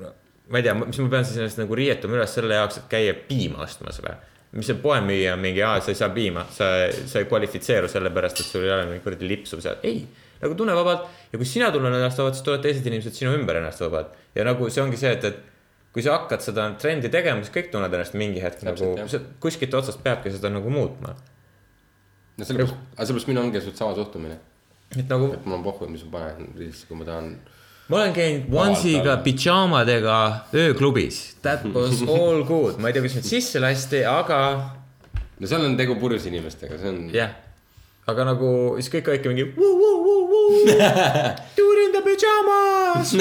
no, ma ei tea, mis ma pean siis ennast nagu riietuma üles selle jaoks, et käia piima ostmas või? mis see poemüüja mingi, aa, sa ei saa piima, sa, sa ei kvalifitseeru sellepärast, et sul ei ole mingi kuradi lipsu seal, ei. Nagu tunne vabalt ja kui sina tunned ennast vabalt, siis tulevad teised inimesed sinu ümber ennast vabalt. ja nagu see ongi see, et, et kui sa hakkad seda trendi tegema, siis kõik tunnevad ennast mingi hetk Täpselt, jah. nagu, kuskilt otsast peabki seda nagu muutma. no sellepärast, aga sellepärast minul ongi suht sama suhtumine. et nagu et mul on pohhu, mis ma panen riidesse, kui ma tahan. ma olen käinud onesiga pidžaamadega ööklubis, that was all good, ma ei tea, kuidas mind sisse lasti, aga no seal on tegu purjus inimestega, see on. jah, aga nagu siis kõik olidki mingi. Dude in the pajamas.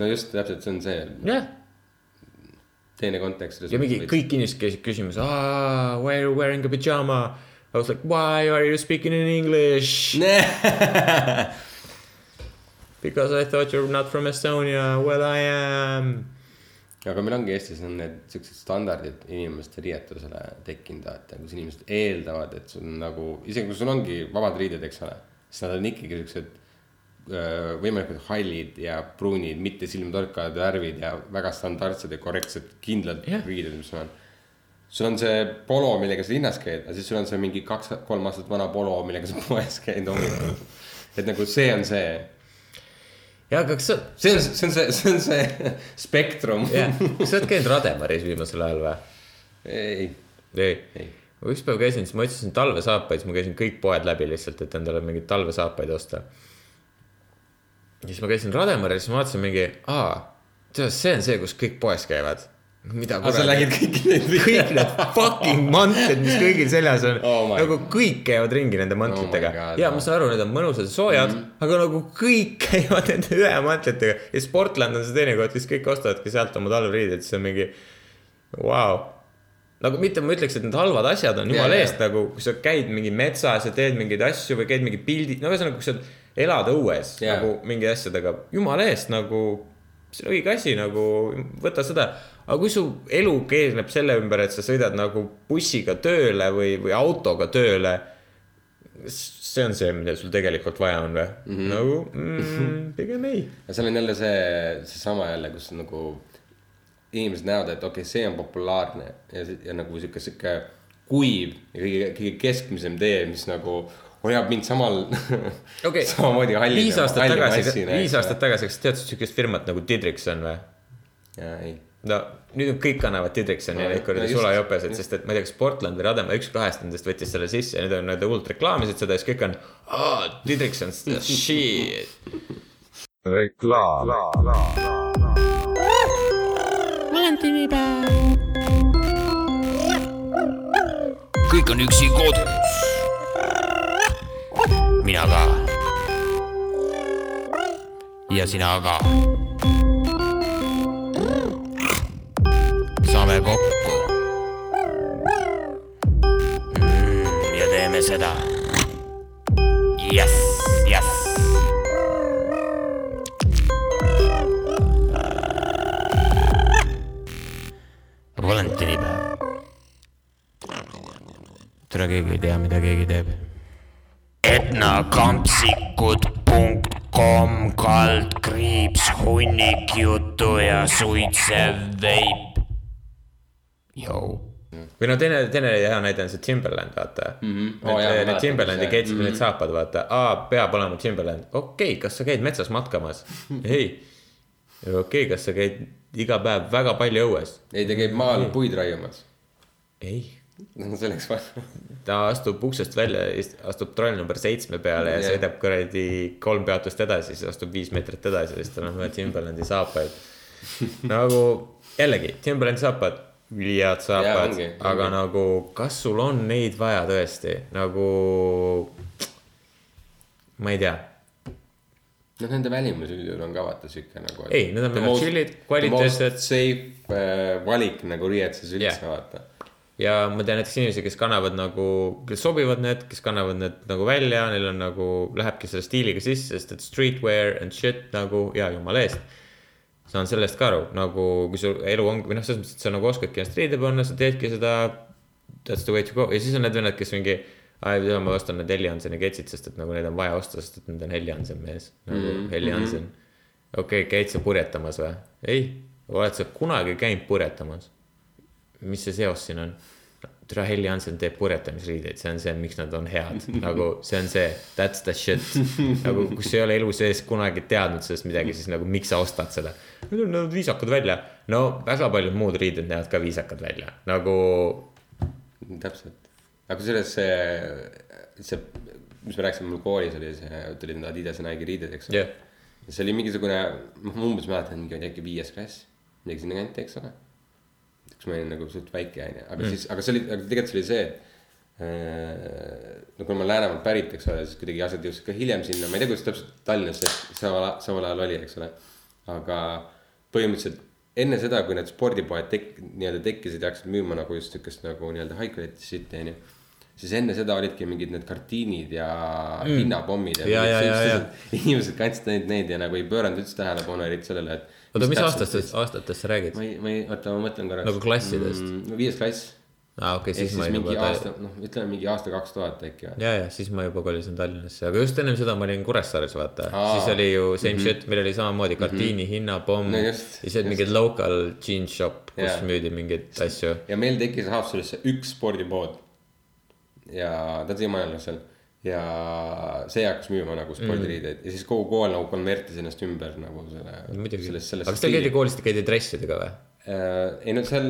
no just täpselt, see on see jah, teine kontekst. ja mingi kõik inimesed käisid küsimas, why are you wearing a pajama? I was like, why are you speaking in english? Because I thought you are not from Estonia, well I am. Aga meil ongi Eestis on need siuksed standardid inimeste riietusele tekkinud, vaata, kus inimesed eeldavad, et sul on nagu, isegi kui sul ongi vabad riided, eks ole, siis nad on ikkagi siuksed võimalikult hallid ja pruunid, mitte silmtorkavad värvid ja väga standardsed ja korrektsed, kindlad yeah. riided, mis sul on. sul on see polo, millega sa linnas käid, aga siis sul on see mingi kaks-kolm aastat vana polo, millega sa poes käid hommikul. et nagu see on see, ja aga kas sa, see on, see on see, see on see spektrum. jah, kas sa oled käinud Rademaris viimasel ajal või? ei, ei ei. ma üks päev käisin, siis ma otsisin talvesaapaid, siis ma käisin kõik poed läbi lihtsalt, et endale mingeid talvesaapaid osta. ja siis ma käisin Rademaris, siis ma vaatasin mingi, aa, tead, see on see, kus kõik poes käivad. Mida aga sa nägid kõiki neid kõik need fucking mantlid, mis kõigil seljas on Oh nagu kõik käivad ringi nende mantlitega Oh ja ma saan aru, need on mõnusad ja soojad mm, -hmm. aga nagu kõik käivad nende ühe mantlitega ja Sportland on see teine koht, kes kõik ostavadki sealt oma talveriideid, siis on mingi vau wow. nagu mitte ma ütleks, et need halvad asjad on jumala Jaa, eest nagu, kui sa käid mingi metsas ja teed mingeid asju või käid mingi pildid, no ühesõnaga, kui sa elad õues Jaa. nagu mingi asjadega, jumala eest nagu, see on õige asi nagu, võta seda. Aga kui su elu keerleb selle ümber, et sa sõidad nagu bussiga tööle või, või autoga tööle. see on see, mida sul tegelikult vaja on või mm? -hmm. nagu mm, pigem ei. ja seal on jälle see, seesama jälle, kus nagu inimesed näevad, et okei okay,, see on populaarne ja, ja nagu sihuke, sihuke kuiv ja kõige, kõige keskmisem tee, mis nagu hoiab mind samal okei samamoodi halli. viis aastat tagasi, viis aastat tagasi, kas tead sihukest firmat nagu Didrikson või? jaa, ei. No nüüd on kõik kannavad Didriksoni No, ja neid no kuradi sulajopesed, sest et ma ei tea, kas Portland või Rademaa, üks kahest nendest võttis selle sisse ja nüüd on nad hullult reklaamisid seda ja siis kõik on, aa, Didrikson, shit. kõik on üksi kodus. mina ka. ja sina ka. Saame kokku mm,. ja teeme seda. jess, jess. valentinipäev. tere, keegi ei tea, mida keegi teeb. etnakampsikud.com kaldkriips hunnik juttu ja suitsev veip. Või no teine, teine hea näide on see Timberland, vaata mm. Mhm. -hmm. Ma Need, need Timberlandi ketsid, need saapad, vaata, aa, peab olema Timberland, okei okay,, kas sa käid metsas matkamas? ei. okei okay,, kas sa käid iga päev väga palju õues? ei, ta käib maal puid raiumas. ei no selleks vaja. ta astub uksest välja, astub troll number seitsme peale ja Jah. sõidab kuradi kolm peatust edasi, siis astub viis meetrit edasi ja siis tal on vaja Timberlandi saapaid. nagu jällegi Timberlandi saapad, ülihead saapad aga ongi. nagu kas sul on neid vaja tõesti nagu. ma ei tea, noh, nende välimus üldjuhul on ka vaata sihuke nagu. Ei, need on väga chill'id, kvaliteetsed. Safe äh, valik nagu riietuses üldse yeah. vaata. ja ma tean näiteks inimesi, kes kannavad nagu, kes sobivad need, kes kannavad need nagu välja, neil on nagu, lähebki selle stiiliga sisse, sest et streetwear and shit nagu ja jumala eest. Saan sellest ka aru, nagu kui su elu ongi, või noh, selles mõttes, et sa nagu oskadki ennast riide panna, sa teedki seda. That's the way to go ja siis on need vennad, kes mingi, aa, ma ostan need Heli Hanseni ketsid, sest et nagu neid on vaja osta, sest et need on Heli Hansen mees, nagu mm -hmm. Heli Hansen. okei okay,, käid sa purjetamas või? ei, oled sa kunagi käinud purjetamas? mis see seos siin on? Türa Helly Hansen teeb purjetamisriideid, see on see, miks nad on head, nagu see on see, that's the shit. nagu kui sa ei ole elu sees kunagi teadnud sellest midagi, siis nagu miks sa ostad seda? Need on viisakad välja. no väga paljud muud riided näevad ka viisakad välja, nagu täpselt, aga kusjuures see, see, mis me rääkisime mul koolis oli see, tulid need Adidas ja Nike riided, eks ole jah, see oli mingisugune, noh, ma umbes mäletan, mingi äkki viies klass, midagi sinna kanti, eks ole. Kus ma olin nagu suht väike onju, aga mm. siis, aga see oli, aga tegelikult see oli see, äh,. no kui ma Läänemaalt pärit, eks ole, siis kuidagi asjad jõudsid ka hiljem sinna, ma ei tea, kuidas täpselt Tallinnas see samal, samal ajal oli, eks ole. aga põhimõtteliselt enne seda, kui need spordipoed tek-, nii-öelda tekkisid ja hakkasid müüma nagu just siukest nagu nii-öelda high quality shit'i onju siis enne seda olidki mingid need kartiinid ja mm. hinnapommid ja, Ja, ja, ja, sellised- inimesed kandsid neid, neid ja nagu ei pööranud üldse tähelepanu eriti sellele, et. oota, mis aastatest, aastatest sa räägid ma? ei, ma ei, oota, ma mõtlen korraks. Nagu klassidest? mm,? viies klass, aa, okei, ehk siis siis ma juba aasta, noh, ütleme mingi aasta kaks tuhat äkki või? ja, ja siis ma juba kolisin Tallinnasse, aga just ennem seda ma olin Kuressaares, vaata. Aa. siis oli ju same mm -hmm. shit, meil oli samamoodi kartiini hinnapomm No ja siis olid mingid local jean shop, kus Jaa. müüdi mingeid asju. ja meil tekkis Haapsalus üks spordipood. ja ta on siiamaani alles seal ja see hakkas müüma nagu spordiriideid mm. ja siis kogu kool nagu konvertis ennast ümber nagu selle. muidugi, sellest, aga sellest kas teil käidi koolis, te käidi dressidega või? äh,. ei no seal,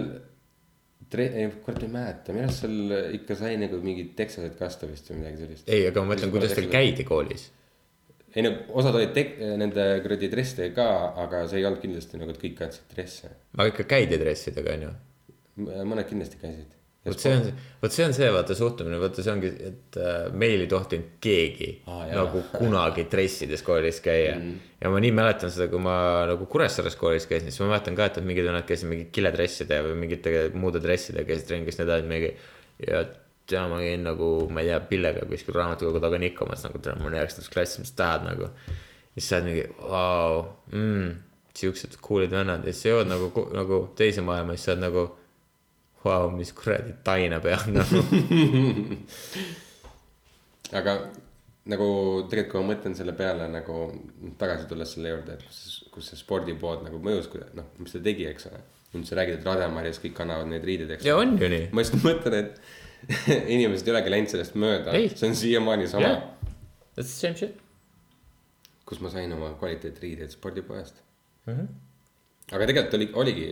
kurat ei mäleta, minu arust seal ikka sai nagu mingid teksaseid kasta vist või midagi sellist. ei, aga ma mõtlen, kuidas teil käidi koolis? ei no osad olid tek-, nende kuradi dressidega ka, aga see ei olnud kindlasti nagu, et kõik kandsid dresse. aga ikka käidi dressidega, onju? mõned kindlasti käisid. Vot see on, vot see on see, vaata suhtumine, vaata see ongi, et äh, meil ei tohtinud keegi ah, jaa. nagu kunagi dressides koolis käia mm.. ja ma nii mäletan seda, kui ma nagu Kuressaares koolis käisin, siis ma mäletan ka, et mingid vennad käisid mingi kiledresside või mingite muude dressidega käisid trennis, need olid mingi ja tea, ma käin nagu, ma ei tea, pillega kuskil raamatukogu taga nikkamas nagu, tere, mul on üheksandas klass, mis tahad nagu. siis sa oled mingi, vau, siuksed cool'id vennad ja siis sa jõuad nagu, nagu teise maailma, siis sa oled nagu Vau, mis kuradi taina peal nagu. aga nagu tegelikult, kui ma mõtlen selle peale nagu tagasi tulles selle juurde, et kus, kus see spordipood nagu mõjus, noh, mis ta tegi, eks ole. nüüd sa räägid, et Rademaris kõik kannavad neid riideid, eks ja on ju nii. ma just mõtlen, et inimesed ei olegi läinud sellest mööda see on siiamaani sama jah, that's the same shit. kus ma sain oma kvaliteetriideid spordipoest mm. -hmm. aga tegelikult oli, oligi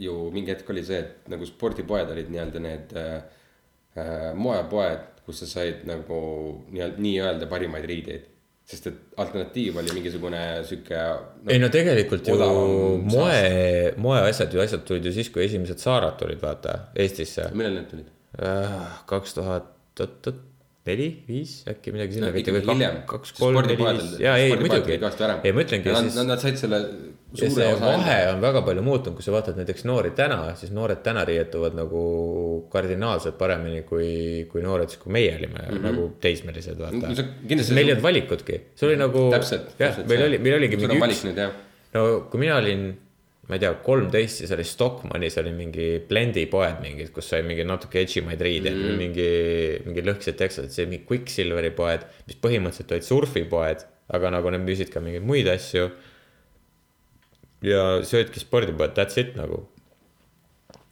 ju mingi hetk oli see, et nagu spordipoed olid nii-öelda need äh, äh, moepoed, kus sa said nagu nii-öelda, nii-öelda parimaid riideid. sest et alternatiiv oli mingisugune sihuke no,. ei no tegelikult ju moe, moeasjad ju asjad tulid ju siis, kui esimesed saarad tulid, vaata, Eestisse. millal need tulid? kaks tuhat, oot-oot, neli, viis äkki midagi sinna No ikkagi hiljem. kaks, kolm, neli, viis, ja ei muidugi. ei ma ütlengi Nad, nad, said selle suure osa vahe on väga palju muutunud, kui sa vaatad näiteks noori täna, siis noored täna riietuvad nagu kardinaalselt paremini kui, kui noored siis, kui meie olime mm -hmm. nagu teismelised, vaata No meil ei olnud valikutki, see oli nagu. täpselt, jah, meil oli, meil oligi mingi üks, no kui mina olin, ma ei tea, kolmteist, siis oli Stockmannis oli mingi blendi poed mingid, kus sai mingi natuke edgy maid riideid mm. mingi, mingi lõhkised teksad, see mingi Quicksilveri poed, mis põhimõtteliselt olid surfipoed, aga nagu need müüsid ka mingeid muid asju. ja see olidki spordipoed, that's it nagu.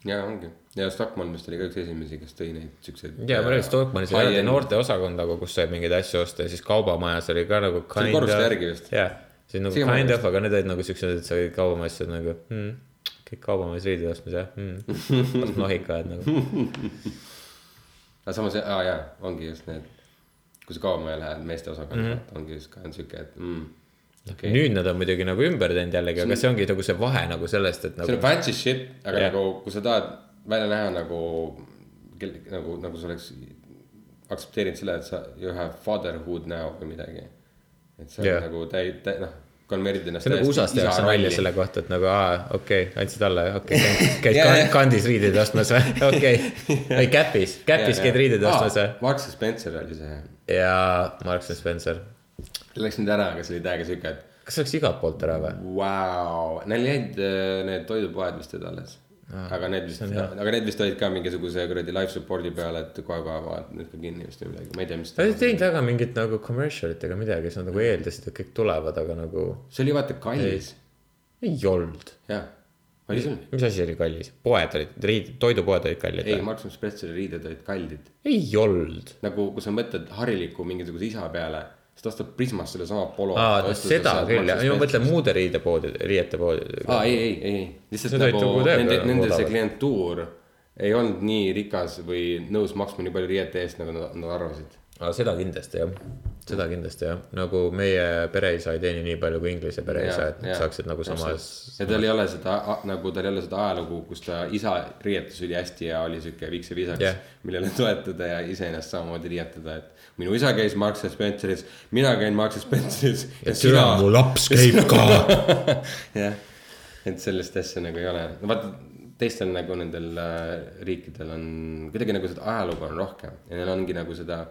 ja ongi ja Stockmann vist oli ka üks esimesi, kes tõi neid siukseid. ja ma räägin, Stockmannis oli alati noorteosakond nagu, kus sai mingeid asju osta ja siis kaubamajas oli ka nagu. oli korruste järgi vist. jah, siis nagu Siiamaani kind of, aga need olid nagu siuksed, et sa käid kaubamajas ja nagu hmm,. kõik kaubamajas riideid ostmas jah hmm. nohikad nagu. aga samas, aa jaa, ongi just need, kui sa kaubamaja lähed meeste osakonda mm, -hmm. ongi just ka on siuke, et mm,. Okay. nüüd nad on muidugi nagu ümber teinud jällegi, aga see ongi nagu see vahe nagu sellest, et see on nagu. fancy shit, aga yeah. nagu, kui sa tahad välja näha nagu, nagu, nagu sa oleks aktsepteerinud selle, et sa you have fatherhood now või midagi. Et sa Jah. yeah. nagu täi-, täi-, noh, konverdid ennast. see on nagu USA-s tehakse nalja selle kohta, et nagu aa, okei okay,, andsid alla, okei okay, käid Jaa, yeah, kandis riideid ostmas või, okei okay.. või Capis, Capis käid riideid ostmas või? Marks ja Spencer oli see, ja Marks ja Spencer. läks nüüd ära, aga see oli täiega siuke, et kas see läks igalt poolt ära või? Vau, neil jäid äh, need toidupoed vist olid alles. Aga need vist, aga need vist olid ka mingisuguse kuradi life support'i peale, et kohe-kohe vaatad need ka kinni vist või midagi, ma ei tea, mis. Nad ei teinud väga mingit nagu commercial'it ega midagi, siis nad nagu eeldasid, et kõik tulevad, aga nagu see oli vaata kallis, ei olnud. jah. oli küll. mis asi oli kallis? poed olid, riid, toidupoed olid kallid ei? Marks and Spenceri riided olid kallid. ei olnud. nagu, kui sa mõtled hariliku mingisuguse isa peale, siis ta ostab Prismast sellesama polo. aa, no seda küll jah, ma mõtlen. muude riidepoodi, riiete poodi. aa, ei, ei, ei, lihtsalt olid nagu nagu nende, nende see klientuur ei olnud nii rikas või nõus maksma nii palju riiete eest, nagu nad, nad arvasid. aga seda kindlasti jah, seda kindlasti jah, nagu meie pereisa ei teeni nii palju kui Inglise pereisa, et nad saaksid nagu samas. ja tal ei ole seda nagu tal ei ole seda ajalugu, kus ta isa riietus ülihästi ja oli sihuke viks ja viisakas yeah., millele toetuda ja iseennast samamoodi riietada, et minu isa käis Marks and Spenceris, mina käin Marks and Spenceris. ja türa, mu laps käib ka. jah, et sellist asja nagu ei ole, no vaata teistel nagu nendel äh, riikidel on kuidagi nagu seda ajalugu on rohkem ja neil ongi nagu seda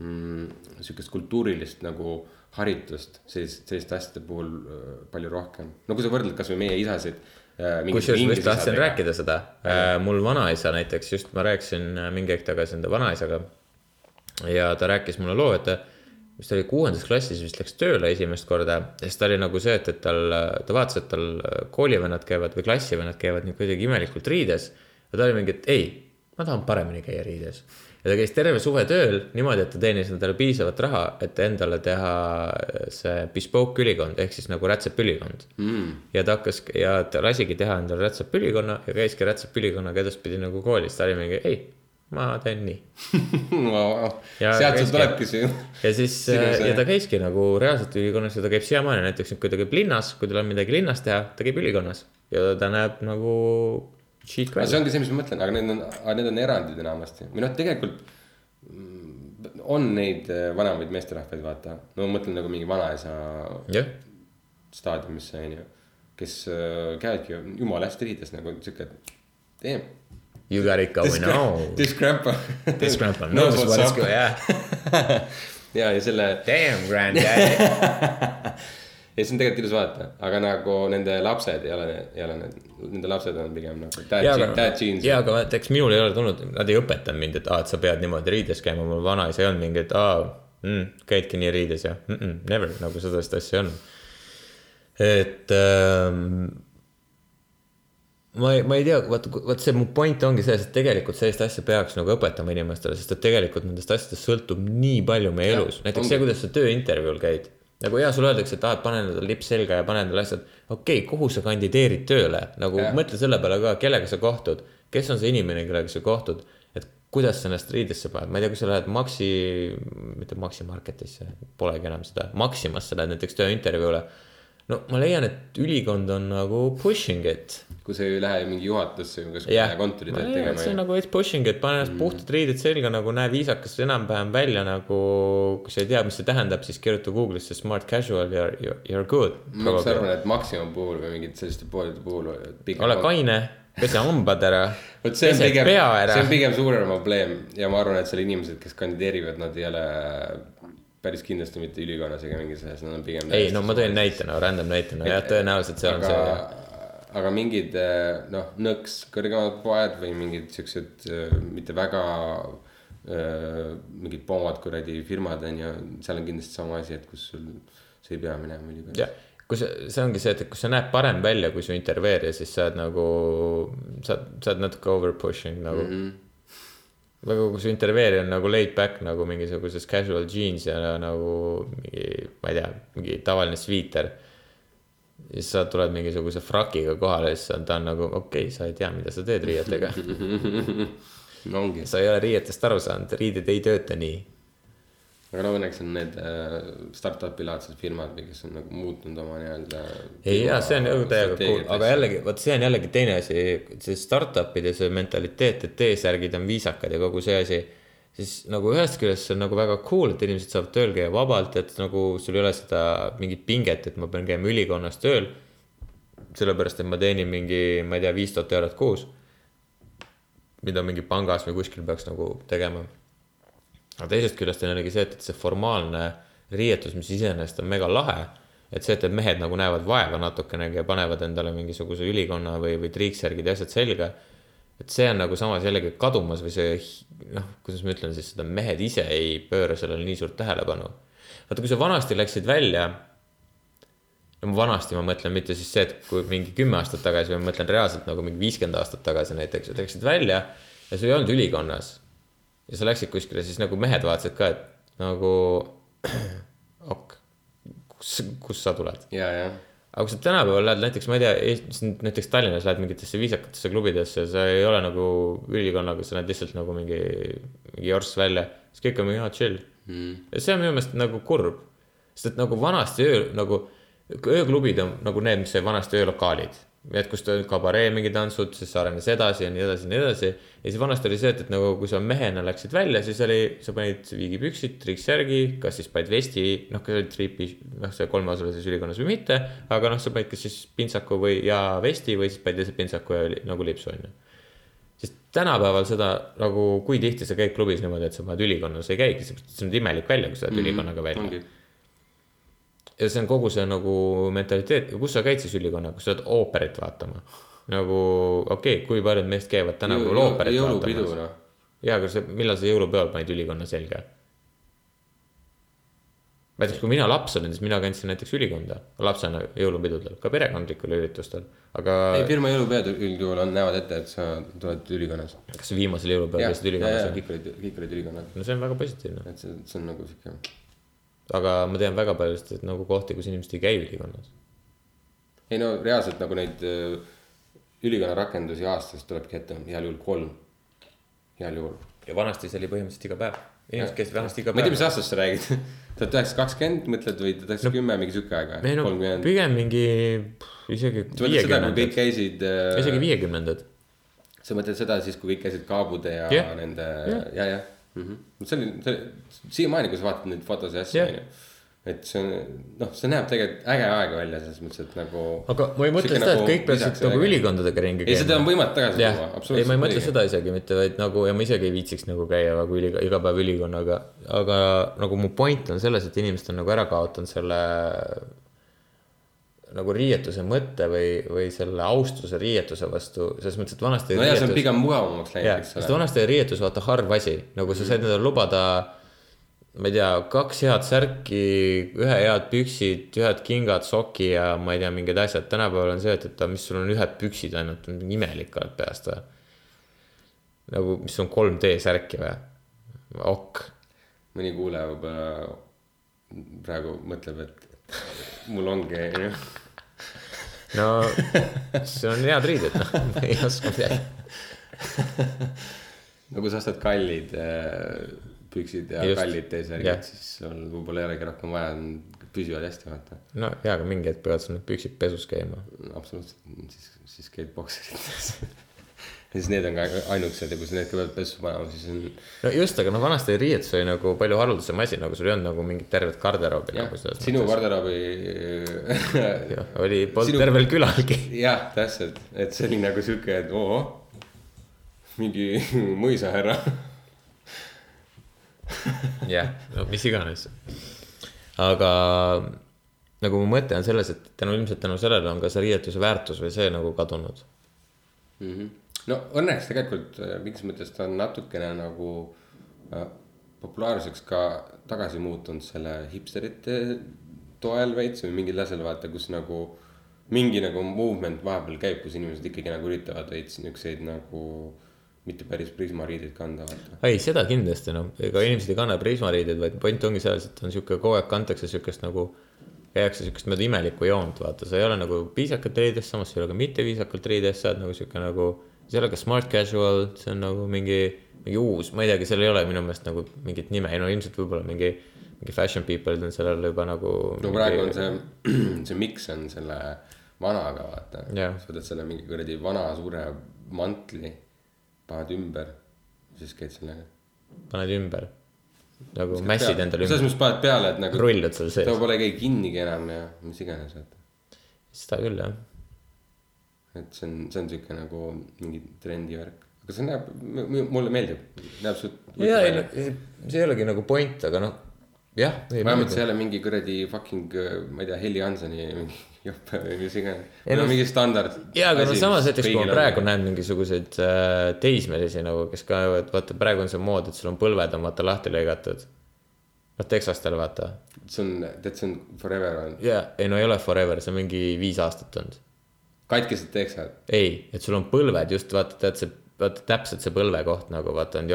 mm, sihukest kultuurilist nagu haritust sellist, selliste asjade puhul äh, palju rohkem. no kui sa võrdled kasvõi meie isasid äh,. kusjuures ma just tahtsin rääkida seda, mul vanaisa näiteks just ma rääkisin mingi hetk tagasi enda vanaisaga. Ja ta rääkis mulle loo, et ta vist oli kuuendas klassis vist läks tööle esimest korda ja siis ta oli nagu see, et, et tal, ta vaatas, et tal koolivennad käivad või klassivennad käivad nii kuidagi imelikult riides. ja ta oli mingi, et ei, ma tahan paremini käia riides. ja ta käis terve suve tööl niimoodi, et ta teenis endale piisavat raha, et endale teha see bespoke ülikond ehk siis nagu rätsepülikond mm.. ja ta hakkas ja ta lasigi teha endale rätsepülikonna ja käiski rätsepülikonnaga edaspidi nagu koolis, ta oli mingi, ei, ma teen nii. Ja sealt sul tulebki see. ja siis ja ta käiski nagu reaalselt ülikonnas ja ta käib siiamaani näiteks, kui ta käib linnas, kui tal on midagi linnas teha, ta käib ülikonnas ja ta näeb nagu aga see ongi see, mis ma mõtlen, aga need on, need on erandid enamasti või noh, tegelikult mm, on neid äh, vanemaid meesterahvaid, vaata. no ma mõtlen nagu mingi vanaisa jah, staadiumisse onju, kes äh, käivadki jumala hästi riides nagu siuke, damn. You got it going on. This grandpa. This grandpa knows what is going, yeah. ja, ja selle Damn granddad. ja see on tegelikult ilus vaadata, aga nagu nende lapsed ei ole, ei ole need, nende lapsed on pigem nagu dad, ja, je- dad jeans. ja, aga vaata, eks minul ei ole tulnud, nad ei õpetanud mind, et aa, et sa pead niimoodi riides käima, mul vanaisa ei olnud mingi, et aa mm,, käidki nii riides ja mm -mm, never nagu sellist asja ei olnud. et ähm, ma ei, ma ei tea, vaat, vot see mu point ongi selles, et tegelikult sellist asja peaks nagu õpetama inimestele, sest et tegelikult nendest asjadest sõltub nii palju meie Jah, elus, näiteks ongi. see, kuidas sa tööintervjuul käid. nagu hea, sulle öeldakse, et aa, et pane endale lips selga ja pane endale asjad, okei okay,, kuhu sa kandideerid tööle, nagu ja. mõtle selle peale ka, kellega sa kohtud, kes on see inimene, kellega sa kohtud, et kuidas sa ennast riidesse paned, ma ei tea, kui sa lähed Maxi, mitte Maxi Marketisse, polegi enam seda, Maximasse lähed näiteks tööintervjuule no ma leian, et ülikond on nagu pushing it. kui sa ei lähe mingi juhatusse või kuskile jah, kontoritööd tegema see on. nagu it's pushing it, pane ennast puhtad riided selga nagu näe viisakas enam-vähem välja nagu. kui sa ei tea, mis see tähendab, siis kirjuta Google'isse smart casual ja you are good. ma just arvan, et Maximum puhul või mingite selliste poodide puhul. ole kaine, pese hambad ära, vot see on pigem, see on. pigem suurem probleem ja ma arvan, et seal inimesed, kes kandideerivad, nad ei ole päris kindlasti mitte ülikonnas ega mingis asjas, nad on pigem. ei, no ma tõin näitena, random näitena, jah, tõenäoliselt see on aga see., aga mingid eh, noh, nõks kõrgemad poed või mingid siuksed eh, mitte väga äh, mingid pomad kuradi firmad on ju, seal on kindlasti sama asi, et kus sul, sa ei pea minema ülikooli. jah, kui sa, see ongi see, et kui sa näed parem välja kui su intervjueerija, siis sa oled nagu, sa, sa oled natuke over pushing nagu mm. -hmm. Aga kui su intervjueerija on nagu laid back nagu mingisuguses casual jeans ja nagu mingi, ma ei tea, mingi tavaline sviiter. siis sa tuled mingisuguse frakiga kohale ja siis ta on nagu okei okay,, sa ei tea, mida sa teed riietega. no sa ei ole riietest aru saanud, riided ei tööta nii aga no õnneks on need äh, startup'i laadsed firmad või kes on nagu muutnud oma nii-öelda. ei jaa, see on ju täiega cool, aga. jällegi, vot see on jällegi teine asi, see startup'ide see mentaliteet, et T-särgid on viisakad ja kogu see asi. siis nagu ühest küljest see on nagu väga cool, et inimesed saavad tööl käia vabalt, et nagu sul ei ole seda mingit pinget, et ma pean käima ülikonnas tööl. sellepärast, et ma teenin mingi, ma ei tea, viis tuhat eurot kuus. mida mingi pangas või kuskil peaks nagu tegema aga teisest küljest on jällegi see, et, see formaalne riietus, mis iseenesest on mega lahe. et see, et mehed nagu näevad vaeva natukenegi ja panevad endale mingisuguse ülikonna või, või triiksärgid ja asjad selga. et see on nagu samas jällegi kadumas või see noh, kuidas ma ütlen siis seda, mehed ise ei pööra sellele nii suurt tähelepanu. vaata, kui sa vanasti läksid välja no vanasti ma mõtlen mitte siis see, et kui mingi kümme aastat tagasi, ma mõtlen reaalselt nagu mingi viiskümmend aastat tagasi näiteks, et läksid välja ja sa ei olnud ülikonnas. Ja sa läksid kuskile, siis nagu mehed vaatasid ka, et nagu ok, kus, kust sa tuled. ja, ja, aga kui sa tänapäeval lähed näiteks, ma ei tea, näiteks Tallinnas lähed mingitesse viisakatesse klubidesse, sa ei ole nagu ülikonnaga, sa näed lihtsalt nagu mingi, mingi jorss välja, siis kõik on mingi aa chill mm.. ja see on minu meelest nagu kurb, sest et nagu vanasti öö nagu, ööklubid on nagu need, mis olid vanasti öölokaalid. Et kus olid kabaree mingid tantsud, siis arenes edasi ja nii edasi ja nii edasi. ja siis vanasti oli see, et, et nagu kui sa mehena läksid välja, siis oli, sa panid viigipüksid, triiksärgi, kas siis panid vesti, noh, kas oli triipi, noh, see kolmeosalises ülikonnas või mitte. aga noh, sa panid kas siis pintsaku või, ja vesti või siis panid lihtsalt pintsaku ja li- nagu lipsu on ju. sest tänapäeval seda nagu, kui tihti sa käid klubis niimoodi, et sa paned ülikonnas, ei käigi, see on imelik välja, kui sa lähed ülikonnaga välja ongi. Ja see on kogu see nagu mentaliteet, kus sa käid siis ülikonnaga, kus sa lähed ooperit vaatama? nagu okei okay,, kui paljud meist käivad tänapäeval ooperit jõulupidu, vaatamas? jaa, aga sa, millal sa jõulupeol panid ülikonna selga? näiteks kui mina laps olin, siis mina kandsin näiteks ülikonda lapsena jõulupidudel, ka perekondlikel üritustel, aga ei, firma jõulupeod üldjuhul on, näevad ette, et sa tuled ülikonnas. kas viimasel jõulupeol käisid ülikonnas, kõik olid, kõik olid ülikonnas. no see on väga positiivne, et see, see on nagu sihuke, aga ma tean väga paljusid nagu kohti, kus inimesed ei käi ülikonnas. ei no reaalselt nagu neid äh, ülikonna rakendusi aastas tulebki ette heal juhul kolm, heal juhul. ja vanasti see oli põhimõtteliselt iga päev, inimesed käisid vanasti iga ma ei tea, päev mis. aastast sa räägid. tuhat üheksasada kakskümmend mõtled või tuhat üheksasada kümme, mingi sihuke aeg või? no pigem mingi isegi sa mõtled seda, kui kõik käisid isegi äh,, viiekümnendad. sa mõtled seda siis, kui kõik käisid kaabude ja Jah. nende Jah. ja, ja mm. -hmm. see oli, see siiamaani, kui sa vaatad neid fotosid ja asju Jah. onju. et see on, noh, see näeb tegelikult äge aeg välja selles mõttes, et nagu. aga ma ei mõtle seda, et kõik peaksid nagu ülikondadega ringi ei, seda on võimatu tagasi tuua,, ei, ma ei mõtle. seda isegi mitte, vaid nagu ja ma isegi ei viitsiks nagu käia nagu üli, iga päev ülikonnaga, aga nagu mu point on selles, et inimesed on nagu ära kaotanud selle nagu riietuse mõtte või, või selle austuse riietuse vastu, selles mõttes, et vanasti no ja see on riietus- pigem mugavamaks läinud, eks sest ole. vanasti oli riietus vaata harv asi, nagu sa said endale lubada, ma ei tea, kaks head särki, ühe head püksid, ühed kingad, soki ja ma ei tea, mingid asjad. tänapäeval on see, et, et mis sul on ühed püksid ainult, imelik oled peast või? nagu, mis on 3D särki või? ok, mõni kuulaja võib-olla praegu mõtleb, et mul ongi. no sul on head riided, noh, ei oska midagi. no kui sa ostad kallid äh, püksid ja Just. Kallid. T-särgid, siis sul võib-olla ei olegi rohkem vaja, püsivad hästi, vaata. no jaa, aga mingi hetk peavad sul need püksid pesus käima. absoluutselt, siis, siis käid bokserites. siis need on ka ainukesed ja kui sa need ka pead pessu panema, siis on no just, aga noh, vanasti riietus oli nagu palju haruldasem asi, nagu sul ei olnud nagu mingit tervet garderoobi nagu, selles sinu garderoobi oli, polnud Sinu- tervel külalgi. jah, täpselt, et see oli nagu sihuke, et oo, mingi mõisahärra. jah, no mis iganes. aga nagu mu mõte on selles, et tänu ilmselt tänu sellele on ka see riietuse väärtus või see nagu kadunud. No õnneks tegelikult äh, mingis mõttes ta on natukene nagu äh, populaarseks ka tagasi muutunud selle hipsterite toel veits või mingil asjal vaata, kus nagu mingi nagu movement vahepeal käib, kus inimesed ikkagi nagu üritavad veits niukseid nagu mitte päris Prisma riideid kanda, vaata. ei, seda kindlasti noh, ega inimesed ei kanna prismariideid, vaid point ongi selles, et on sihuke kogu aeg kantakse siukest nagu, käiakse siukest mööda imelikku joont, vaata, sa ei ole nagu viisakalt riides, samas sa ei ole ka mitte viisakalt riides, sa oled nagu sihuke nagu, sa ei ole ka smart casual, see on nagu mingi, mingi uus, ma ei teagi, seal ei ole minu meelest nagu mingit nime, no ilmselt võib-olla mingi, mingi fashion people on sellele juba nagu. no praegu on see, see miks on selle vanaga, vaata Jah. sa võtad selle mingi kuradi vana suure mantli, paned ümber, siis käid sellega. paned ümber, nagu mässid endale selles ümber, mõttes paned peale, et nagu rullud seal ta sees, pole keegi kinnigi enam ja mis iganes, vaata. seda küll jah. Et see on, see on siuke nagu mingi trendivärk, aga see näeb, mulle meeldib, näeb suht. ja ei see ei olegi nagu point, aga noh, jah. vähemalt see ei ole mingi kuradi fucking, ma ei tea, Heli Hansoni mingi jope või mis iganes. No mingi standard. ja, aga no samas näiteks, kui ma praegu. näen mingisuguseid äh, teismelisi nagu, kes ka, et vaata, praegu on see mood, et sul on põlved on vaata lahti lõigatud. vaat Texastel vaata. see on, tead, see on forever on, jaa, ei no ei ole forever, see on mingi viis aastat olnud. Katkised teksad. ei, et sul on põlved just vaata, tead see, vaata täpselt see põlvekoht nagu vaata on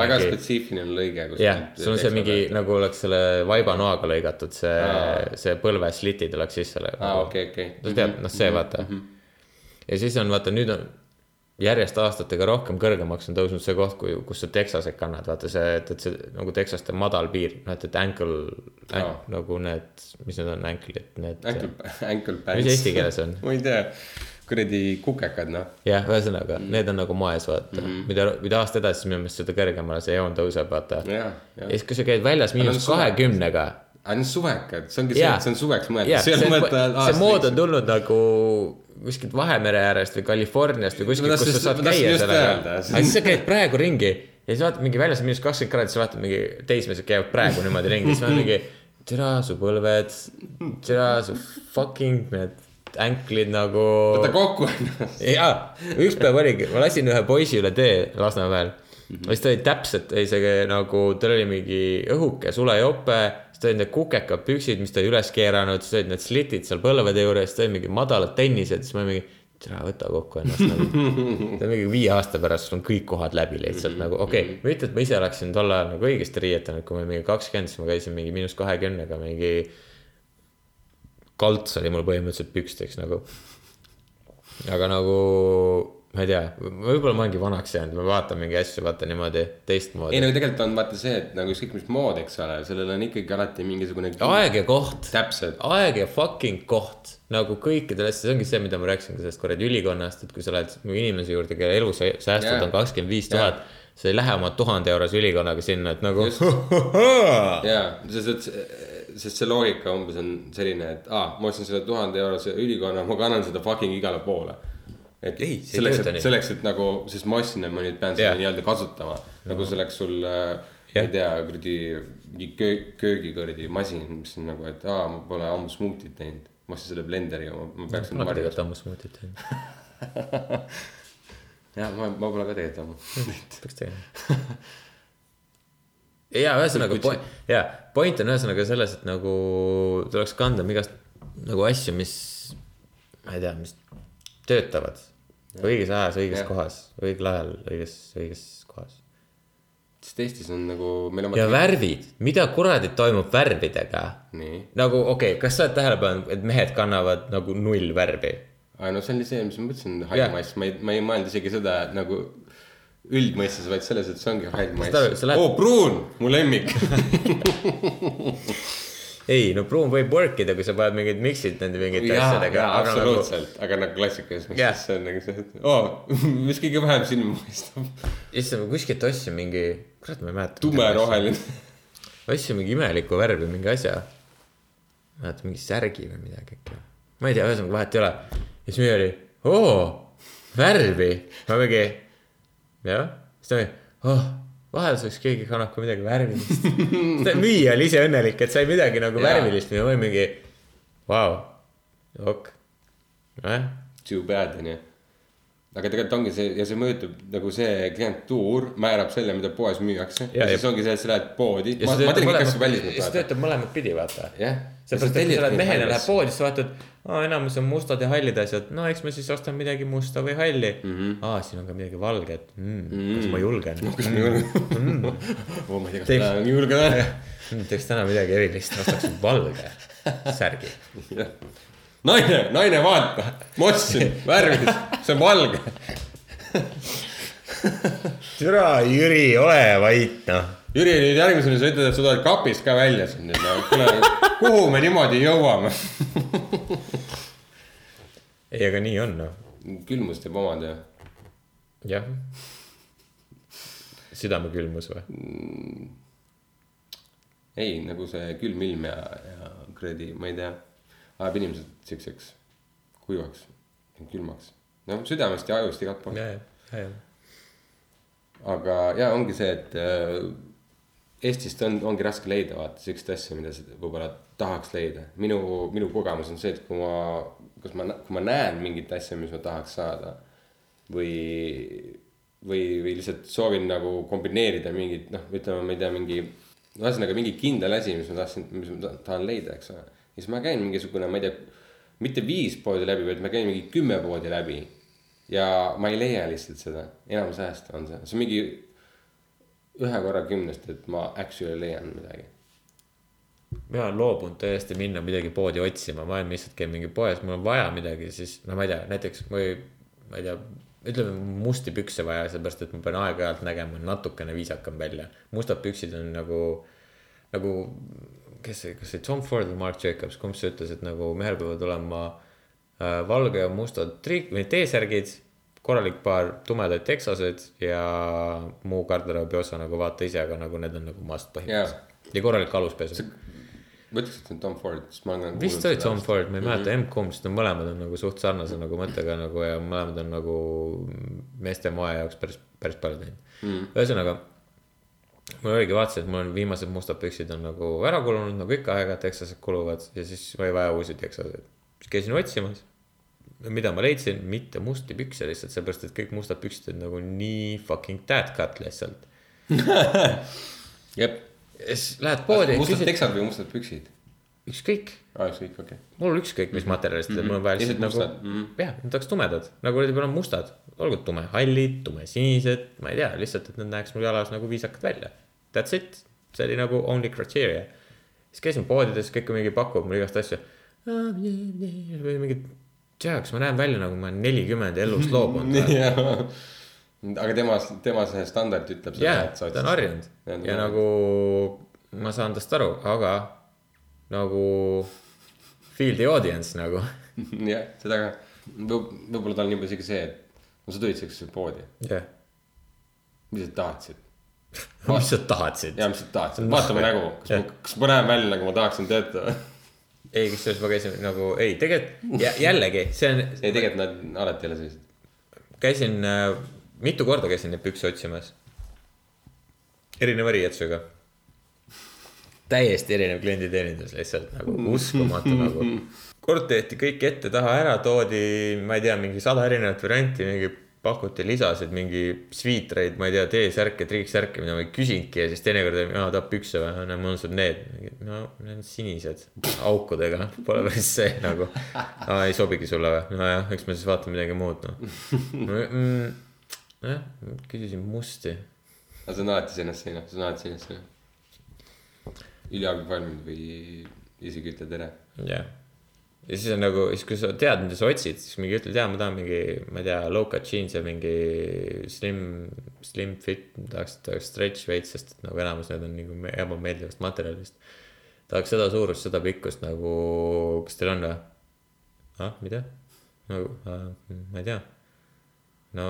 väga spetsiifiline lõige. jah, sul on see mingi nagu oleks selle vaibanoaga lõigatud see see põlveslitid oleks sisse. aa, okei, okei. sa tead, noh, see vaata. ja siis on vaata nüüd on järjest aastatega rohkem kõrgemaks on tõusnud see koht, kui, kus sa teksaseid kannad, vaata see, et, et see nagu teksaste madal piir, noh, et, et ankle oh., nagu need, mis need on, ankle'id, need. Ankle, ankle pants. mis eesti keeles on? ma ei tea, kuradi kukekad, noh. jah, ühesõnaga mm. need on nagu moes, vaata mm, -hmm. mida, mida aasta edasi, siis minu meelest seda kõrgemale see joon tõuseb, vaata. ja, ja ja. siis, kui sa käid väljas miinus kahekümnega aga need suvekad, see ongi see, et see on suveks mõeldud. see see, on mõeldud see mood on tulnud nagu kuskilt Vahemere äärest või Californiast või kuskilt, kus sa saad käia sellega. aga siis sa käid praegu ringi ja siis vaatad mingi väljas on miinus kakskümmend kraadi, siis vaatad mingi teismelised käivad praegu niimoodi ringi, siis olen mingi. türa su põlved, türa su fucking need anklid nagu. võta kokku ennast. jaa, üks päev oligi, ma lasin ühe poisi üle tee Lasnamäel mm. -hmm. siis ta oli täpselt, oli see nagu, tal oli mingi õhuke sulejope, siis tal olid need kukekad püksid, mis ta oli üles keeranud, siis olid need slitid seal põlvede juures, siis ta oli mingi madalad tennised, siis ma mingi, tere, võta kokku ennast nagu. ta on mingi viie aasta pärast, sul on kõik kohad läbi lihtsalt nagu okei okay,, mitte, et ma ise oleksin tol ajal nagu õigesti riietanud, kui ma olin mingi kakskümmend, siis ma käisin mingi miinus kahekümnega mingi. kalts oli mul põhimõtteliselt püksteks nagu aga nagu ma ei tea, võib-olla ma olengi vanaks jäänud, ma vaatan mingi asju, vaata niimoodi teistmoodi ei. no tegelikult on vaata see, et nagu ükskõik mis mood, eks ole, sellel on ikkagi alati mingisugune. aeg ja koht, täpselt, aeg ja fucking koht nagu kõikidel asjadel, see ongi see, mida ma rääkisin ka sellest kuradi ülikonnast, et kui sa lähed inimese juurde, kelle elusäästud Jaa. on kakskümmend viis tuhat, sa ei lähe oma tuhande eurose ülikonnaga sinna, et nagu. Jaa, sest, et sest see loogika umbes on selline, et aa, ma ostsin selle tuhande eurose ülikonna, ma kannan seda fucking igale poole. Et Ei, selleks, et selleks, et nagu, sest ma ostsin ja ma nüüd pean seda Jaa. nii-öelda kasutama. nagu see oleks sul äh,, ma ei tea, kuradi mingi köö-, köögi kuradi masin, mis on nagu, et aa, ma pole ammu smuutit teinud. ma ostsin selle blenderiga, ma, ma peaks ma varjama tegelikult ammu smuutit teinud, jah, ma, ma pole ka tegelikult ammu. peaks tegema. ja ühesõnaga point, ja point on ühesõnaga selles, et nagu tuleks kanda igast nagu asju, mis ma ei tea, mis töötavad õiges ajas, õiges Jah. kohas, õigel ajal, õiges, õiges kohas. sest Eestis on nagu, meil on ja värvid, mida kuradit toimub värvidega? nagu okei okay,, kas sa oled tähele pannud, et mehed kannavad nagu null värvi? aga no see oli see, mis ma mõtlesin, hall mass, ma ei, ma ei mõelnud isegi seda nagu üldmõistes, vaid selles, et see ongi hall mass Saad aru, sa. lähed- oo, pruun, mu lemmik. ei, no pruun võib work ida, kui sa paned mingid mix'id nende mingite jaa, asjadega. jaa, absoluutselt, aga nagu klassikalises mõttes see on nagu see, et oo, mis kõige vähem silma paistab. issand, ma kuskilt ostsin mingi, kurat, ma ei mäleta. tumeroheline. ostsin mingi imelikku värvi mingi asja. mäletan mingi särgi või midagi äkki. ma ei tea, ühesõnaga vahet ei ole. ja siis meil oli, oo, värvi. ma mingi, jah, siis ta oli, oh, vahel saaks keegi kannab ka midagi värvilist. müüja oli ise õnnelik, et sai midagi nagu Jaa. värvilist ja ma olin mingi, vau, ok. nojah, Too bad onju. aga tegelikult ongi see ja see mõjutab nagu see klientuur määrab selle, mida poes müüakse. Ja, ja siis ongi see, et sa lähed poodi. ja see töötab mõlemat, pidi, vaata. jah. seepärast, et kui sa lähed mehena, lähed poodi, siis sa vaatad, aa, enamus on mustad ja hallid asjad, no eks ma siis ostan midagi musta või halli mm. -hmm. aa, siin on ka midagi valget mm,, kas ma julgen kas ma julgen? oo, ma ei tea, kas ma olen julge või? mm,? teeks täna midagi erilist, ostaks valge särgi. naine, naine, vaata, ma ostsin värvis, see on valge. türa, Jüri, ole vait, noh. Jüri, nüüd järgmisena sa ütled, et sa tuled kapist ka välja siin nüüd, kuule, kuhu me niimoodi jõuame? ei, aga nii on, noh. külmus teeb omad ja jah. südamekülmus või? ei, nagu see külm ilm ja, ja kuradi, ma ei tea, ajab inimesed siukseks kuivaks, külmaks. noh, südamest ja ajust igalt poolt. aga ja ongi see, et äh, Eestist on, ongi raske leida vaata siukseid asju, mida sa võib-olla tahaks leida. minu, minu kogemus on see, et kui ma, kas ma, kui ma näen mingit asja, mis ma tahaks saada või, või, või lihtsalt soovin nagu kombineerida mingit noh, ütleme, ma ei tea, mingi ühesõnaga mingi kindel asi, mis ma tahtsin, mis ma ta- tahan leida, eks ole. ja siis ma käin mingisugune, ma ei tea, mitte viis poodi läbi, vaid ma käin mingi kümme poodi läbi. ja ma ei leia lihtsalt seda, enamus ajast on see, see on mingi ühe korra kümnest, et ma actually leian midagi. mina olen loobunud täiesti minna midagi poodi otsima, ma olen lihtsalt käin mingi poes, mul on vaja midagi, siis no ma ei tea, näiteks või ma ei tea, ütleme musti pükse vaja, sellepärast et ma pean aeg-ajalt nägema natukene viisakam välja. mustad püksid on nagu, nagu, kes see, kas see Tom Ford või Mark Jacobs, kumb see ütles, et nagu mehel peavad olema äh, valge ja mustad triik- või T-särgid, korralik paar tumedaid teksased ja muu garderoobi osa nagu vaata ise, aga nagu need on nagu must põhimõtteliselt. ja korralik aluspesu. ma ütleks, et see on Tom Ford, sest ma olen. vist oli Tom Ford, ma ei mäleta M-kumb, sest nad mõlemad on nagu suht sarnase nagu mõttega nagu ja mõlemad on nagu meeste moe jaoks päris, päris palju teinud mm.. ühesõnaga, mul oligi vaatasin, et mul on viimased mustad püksid on nagu ära kulunud, nagu ikka aeg-ajalt teksased kuluvad ja siis oli vaja uusi teksaseid. siis käisin otsimas, mida ma leidsin, mitte musti pükse lihtsalt sellepärast, et kõik mustad püksid on nagu nii fucking dad cut lihtsalt. jep, ja siis lähed poodi, mustad küsid teksad või mustad püksid? ükskõik aa, ükskõik, okei okay.. mul ükskõik mis materjalist mm, -hmm. mul on vaja lihtsalt nagu mhm. jah, need oleks tumedad, nagu need olema mustad, olgu tumehallid, tumesinised, ma ei tea, lihtsalt, et need näeks mul jalas nagu viisakad välja. That's it, see oli nagu only criteria. siis käisin poodides, kõik mingi pakub mulle igast asju. või mingid, tea, kas ma näen välja nagu ma olen nelikümmend ja elust loobunud. aga tema, tema see standard ütleb jaa, ta on harjunud Ja, ja no- nagu ma saan tast aru, aga nagu feel the audience nagu jah, seda ka. võib-olla tal on juba isegi see, et no sa tulid siuksesse poodi, jah, mis sa tahtsid? mis sa tahtsid? ja mis sa tahtsid, vaata mu nägu, kas ma, kas ma näen välja nagu ma tahaksin töötada? ei, kusjuures ma käisin nagu, ei, tegelikult jä, jällegi, see on, ei, tegelikult nad alati ei ole sellised. käisin äh,, mitu korda käisin neid pükse otsimas. erineva riietusega. täiesti erinev klienditeenindus lihtsalt nagu uskumatu nagu. kord tehti kõik ette-taha ära, toodi, ma ei tea, mingi sada erinevat varianti, mingi pakuti lisasid, mingi sviitreid, ma ei tea, T-särke, triiksärke, mida ma ei küsinudki ja siis teinekord, aa tahab pükse või, no mul on sul need. no need on sinised aukudega, pole päris see nagu. aa ei sobigi sulle või, nojah, eks me siis vaatame midagi muud noh mm,. jah, küsisin musti. aga see on alati seinast seina, see on alati seinast seina. üliabi valminud või isegi ütle tere. jah. Ja siis on nagu, siis kui sa tead, mida sa otsid, siis mingi ütled, jaa, ma tahan mingi, ma ei tea, low-cut jeans ja mingi slim, slim fit, tahaks, tahaks stretch veits, sest et nagu enamus need on nagu me- ebameeldivast materjalist. tahaks seda suurust, seda pikkust nagu, kas teil on või? ah, mida? nagu äh,, ma ei tea. no,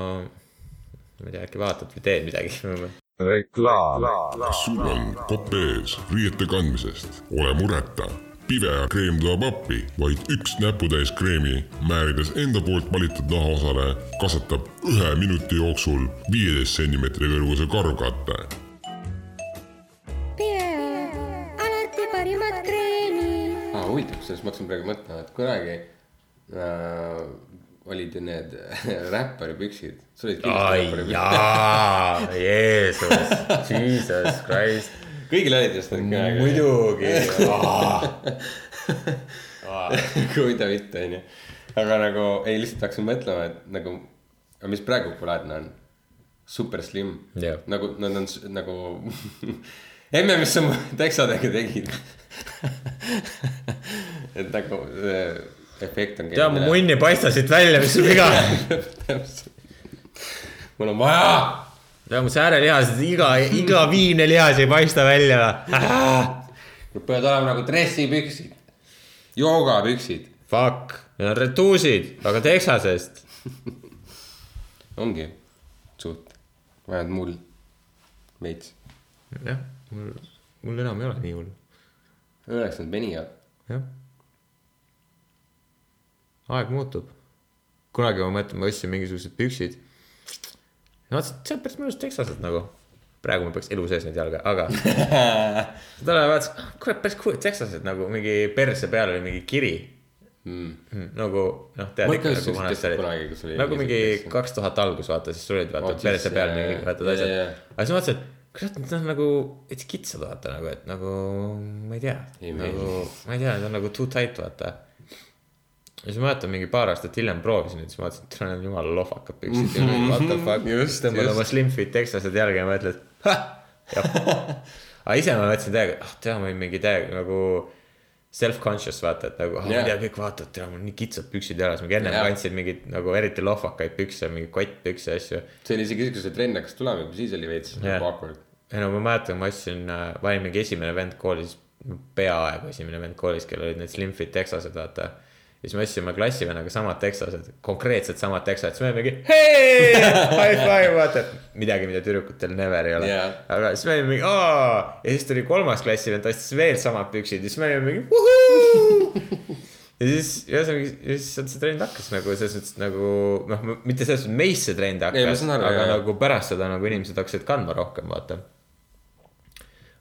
ma ei tea, äkki vaatad või teed midagi reklaam. kas sul on kopp ees riiete kandmisest? ole mureta, Pivea kreem tuleb appi, vaid üks näputäis kreemi, määrides enda poolt valitud nahaosale, kasvatab ühe minuti jooksul viieteist sentimeetri kõrguse karvkatte alati parimad kreemid. aa, huvitav, kusjuures ma hakkasin praegu mõtlema, et kunagi äh, olid ju need räpparipüksid. sa olid ai kindlasti jaa, Jeesus, Jesus Christ. Kõigil olid vist need kunagi. muidugi. kui ta mitte, onju. aga nagu, ei lihtsalt hakkasin mõtlema, et nagu, mis praegu populaarne on? super slim Jah. nagu nad on nagu emme, mis sa teksadega tegid et nagu see efekt on. tea, mu munn ei paista siit välja, mis sul viga on? mul on vaja. tea, mu säärelihased, iga, iga viimne lihas ei paista välja. Peavad olema nagu dressipüksid, joogapüksid, Fuck, need on retuusid, aga Texasest. ongi suht, vähemalt mul veits. jah, mul, mul enam ei ole nii hull, Õnneks nad venivad. jah. aeg muutub. kunagi ma mõtlen, ma ostsin mingisugused püksid. vaatasin, see on päris mõnus Texased nagu. praegu ma peaks elu sees neid jalga, aga. tol ajal vaatasin, kurat, päris cool, Texased nagu mingi perse peal oli mingi kiri mm.. nagu noh, tead ikka nagu vanasti oli nagu mingi kaks tuhat algus vaata, siis sul olid vaata Oh, perse peal jaa, mingi jaa, vaata jaa, asjad aga siis ma mõtlesin, et kurat, need on nagu veits kitsad, vaata nagu, et nagu ma ei tea nagu ma ei tea, need on nagu too tight, vaata. Ja siis ma mäletan mingi paar aastat hiljem proovisin neid, siis ma vaatasin, et need on jumala lohvakad püksid ja what the fuck. Just. oma slim fit tekslased jalga ja mõtled, jah. aga ise ma mõtlesin täiega, ah tea, ma olin mingi täiega nagu self-conscious vaata, et nagu ah, Jaa. ma ei tea, kõik vaatavad, tea, mul nii kitsad püksid jalas, mingi ennem Jaa. kandsin mingeid nagu eriti lohvakaid pükse, mingi kottpükse ja asju see oli isegi siis, kui see trenn hakkas tulema, siis oli veits yeah. awkward. ei no ma mäletan, ma ostsin, ma olin mingi esimene vend koolis, peaaegu esimene vend koolis, kellel olid need slim fit tekslased, vaata. Ja siis me ostsime klassivennaga samad tekslased, konkreetselt samad tekslased, siis me olime mingi hei, high five, vaata. midagi, mida tüdrukutel never ei ole Jaa. aga siis me olime mingi aa ja siis tuli kolmas klassivend, ostis veel samad püksid ja siis me olime mingi vuhuu. ja siis ühesõnaga, siis see trend hakkas nagu selles mõttes nagu noh, mitte selles mõttes meis see trend hakkas, aga jaa. nagu pärast seda nagu inimesed hakkasid kandma rohkem, vaata.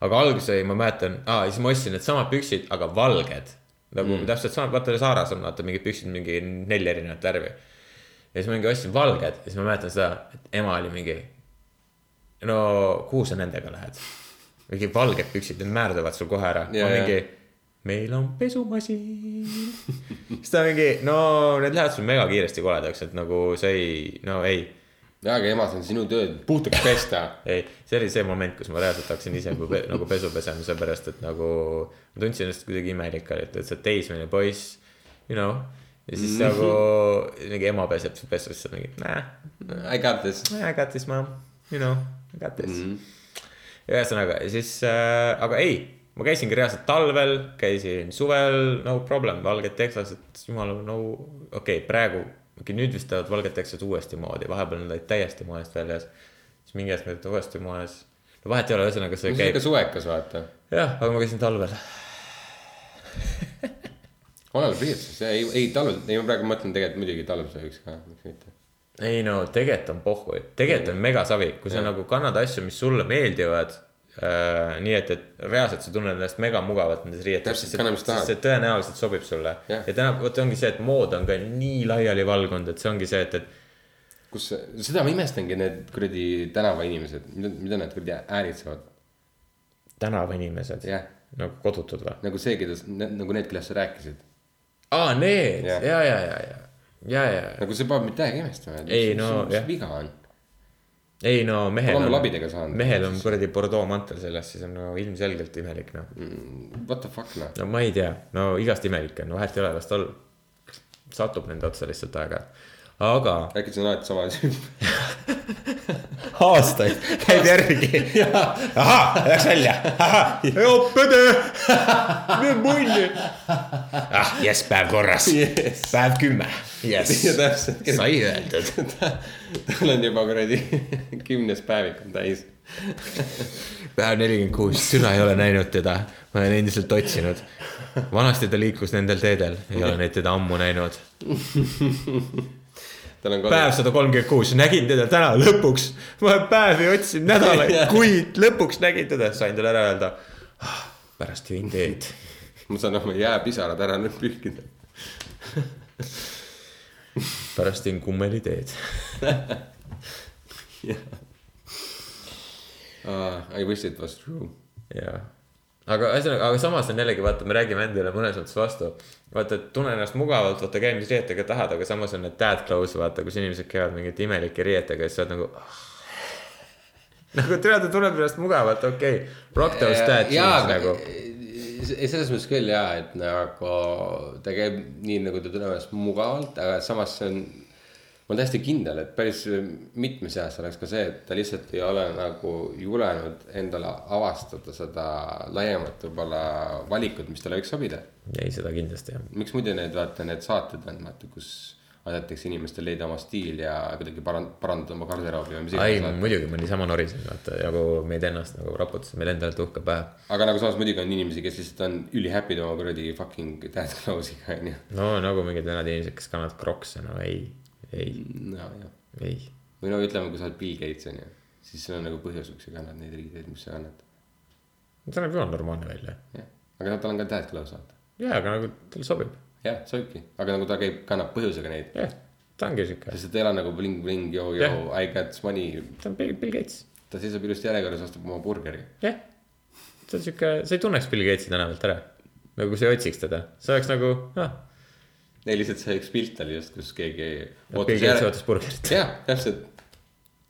aga alguses oli, ma mäletan, aa ja siis ma ostsin needsamad püksid, aga valged. Nagu mm. täpselt sama, vaata Zara's on vaata mingid püksid, mingi neli erinevat värvi. ja siis ma mingi ostsin valged ja siis ma mäletan seda, et ema oli mingi. no kuhu sa nendega lähed? mingi valged püksid, need määrduvad sul kohe ära. Jaa, ma mingi, meil on pesumasin. siis ta mingi, no need lähevad sul mega kiiresti koledaks, et nagu see ei, no ei jaa, aga ema, see on sinu töö puhtaks pesta. ei, see oli see moment, kus ma reaalselt hakkasin ise kui pe nagu pesu pesema, seepärast et nagu ma tundsin ennast kuidagi imelik, et, et sa oled teismeline poiss, you know. ja siis nagu mingi ema peseb su pesus, sa mingi nah,, I got this. I got this mom, you know, I got this mm. -hmm. ühesõnaga, siis äh,, aga ei, ma käisingi reaalselt talvel, käisin suvel, no problem, valged tekslased, jumala, no okei okay,, praegu, okei nüüd vist lähevad valged tekslased uuesti moodi, vahepeal nad olid täiesti moest väljas. siis mingi hetk nad olid uuesti moes. no vahet ei ole, ühesõnaga see on käib suvekas, vaata. jah, aga ma käisin talvel. oleneb riietusest, ei, ei talvel, ei ma praegu mõtlen tegelikult muidugi talvel sööks ka, miks mitte. ei no tegelikult on pohhu, tegelikult on megasavi, kui sa Jah. nagu kannad asju, mis sulle meeldivad. Nii et, et reaalselt sa tunned ennast megamugavalt nendes riietes, mis et- see tõenäoliselt sobib sulle. Jah. ja täna, vot ongi see, et mood on ka nii laiali valgunud, et see ongi see, et, et kus, seda ma imestangi, need kuradi tänavainimesed, mida, mida nad kuradi äänitsevad. tänavainimesed Jah. nagu kodutud või? nagu see, keda, nagu need, kellest sa rääkisid. aa, need ja, Jah. ja, ja, ja, ja, ja, ja, nagu see paneb mind täiega imestama. Ei, no, mis jah. viga on? Ei no mehel on saanud., mehel on kuradi Bordeaux mantel seljas, siis on no ilmselgelt imelik noh. What the fuck noh. no ma ei tea, no igast imelik on, vahet ei ole, las ta olla. satub nende otsa lihtsalt aeg-ajalt, aga äkki see on alati sama asi. aastaid käib järgi. ahah, läks välja, ahah, pede, nüüd munni. ah, jess, päev korras Yes. päev kümme, jess sai öeldud. tal on juba kuradi kümnes päevik on täis. päev nelikümmend kuus, türa ei ole näinud teda, ma olen endiselt otsinud. vanasti ta liikus nendel teedel, ei ole neid teda ammu näinud. Päev sada kolmkümmend kuus, nägin teda täna lõpuks. ma päevi otsinud, nädalaid, kuid lõpuks nägin teda, sain talle ära öelda ah,. pärast jõin teed. ma saan oma jääpisarad ära nüüd pühkida. pärast jõin kummeliteed. Uh, I wish it was true. jah, aga ühesõnaga, aga samas on jällegi vaata, me räägime endale mõnes mõttes vastu. vaata, et tunne ennast mugavalt, vaata käi mis riietega tahad, aga samas on need dad clothes, vaata, kus inimesed käivad mingite imelike riietega ja siis sa oled nagu ah. nagu tead, tunneb ennast mugavalt, okei okay., rock those dad jeans nagu. selles mõttes küll jaa, et nagu ta käib nii, nagu ta tunneb ennast mugavalt, aga samas see on. Ma olen täiesti kindel, et päris mitme seas oleks ka see, et ta lihtsalt ei ole nagu julenud endale avastada seda laiemat võib-olla valikut, mis talle võiks sobida. ei, seda kindlasti jah. miks muidu need vaata need saated on vaata, kus aidatakse inimestel leida oma stiil ja kuidagi parand-, parandada oma garderoobi või mis iganes. muidugi, ma niisama norisin, vaata nagu meid ennast nagu raputasin, meil endal tuhka päev. aga nagu samas muidugi on inimesi, kes lihtsalt on ülihappy'd oma kuradi fucking clothes'iga onju. no nagu mingid venad inimesed, kes kannavad krokse, no ei, ei, no ei. või no ütleme, kui sa oled Bill Gates onju, siis sul on nagu põhjus, miks sa kannad neid riideid, mis sa kannad. see näeb jumala normaalne välja. jah, aga tal on ka dad clothes vaata. jaa, aga nagu talle sobib. jah, sobibki, aga nagu ta käib, kannab põhjusega neid. jah, ta ongi siuke, sest ta ei ole nagu bling-bling, joo-joo, I got money. ta on Bill, Bill Gates. ta seisab ilusti järjekorras, ostab oma burgeri. jah, see on sihuke, sa ei tunneks Bill Gatesi tänavalt ära. nagu sa ei otsiks teda, see oleks nagu, noh, ei, lihtsalt see üks pilt oli just, kus keegi Bill Gates ootas burgerit. jah, täpselt.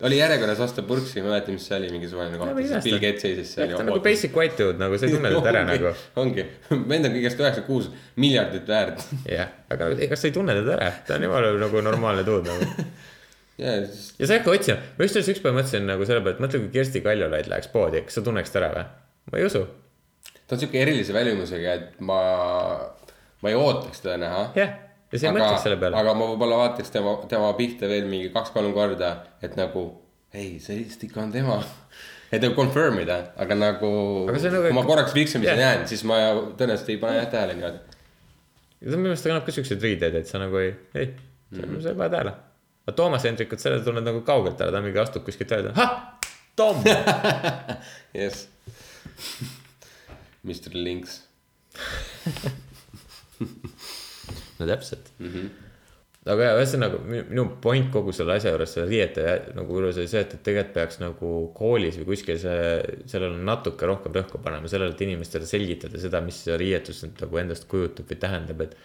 oli järjekorras osta purksi, ma ei mäleta, mis see oli, mingisugune koht, siis Bill Gates seisis seal ta on nagu basic white dude nagu, sa ei tunne teda ära nagu. ongi, vend on kõigest üheksakümmend kuus miljardit väärt. jah, aga ega sa ei tunne teda ära, ta on jumala nagu normaalne dude nagu. siis ja sa ei hakka otsima, ma just alles ükspäev mõtlesin nagu selle peale, et mõtle, kui Kersti Kaljulaid läheks poodi, kas sa tunneks ta ära või? ma ei usu. ta on siuke erilise välimusega, et ma, ma ei ootaks teda näha. jah, ja sa ei mõtleks selle peale. aga ma võib-olla vaataks tema, tema pihta veel mingi kaks-kolm korda, et nagu ei, see vist ikka on tema. et nagu confirm ida, aga nagu, nagu- kui ma korraks viksemise Jah. yeah. näen, siis ma tõenäoliselt ei pane jah tähele niimoodi. ja ta minu meelest kannab ka siukseid riideid, et sa nagu ei, ei, sa ei pane tähele. aga Toomas Hendrikut, selle tunned nagu kaugelt ära, ta mingi astub kuskilt välja, ahah, Tom. jess. Mr Links. No täpselt mm. -hmm. aga jah, ühesõnaga minu point kogu selle asja juures, selle riiete nagu juures oli see, et, et tegelikult peaks nagu koolis või kuskil see, sellele natuke rohkem rõhku panema, sellele, et inimestele selgitada seda, mis see riietus nüüd nagu endast kujutab või tähendab, et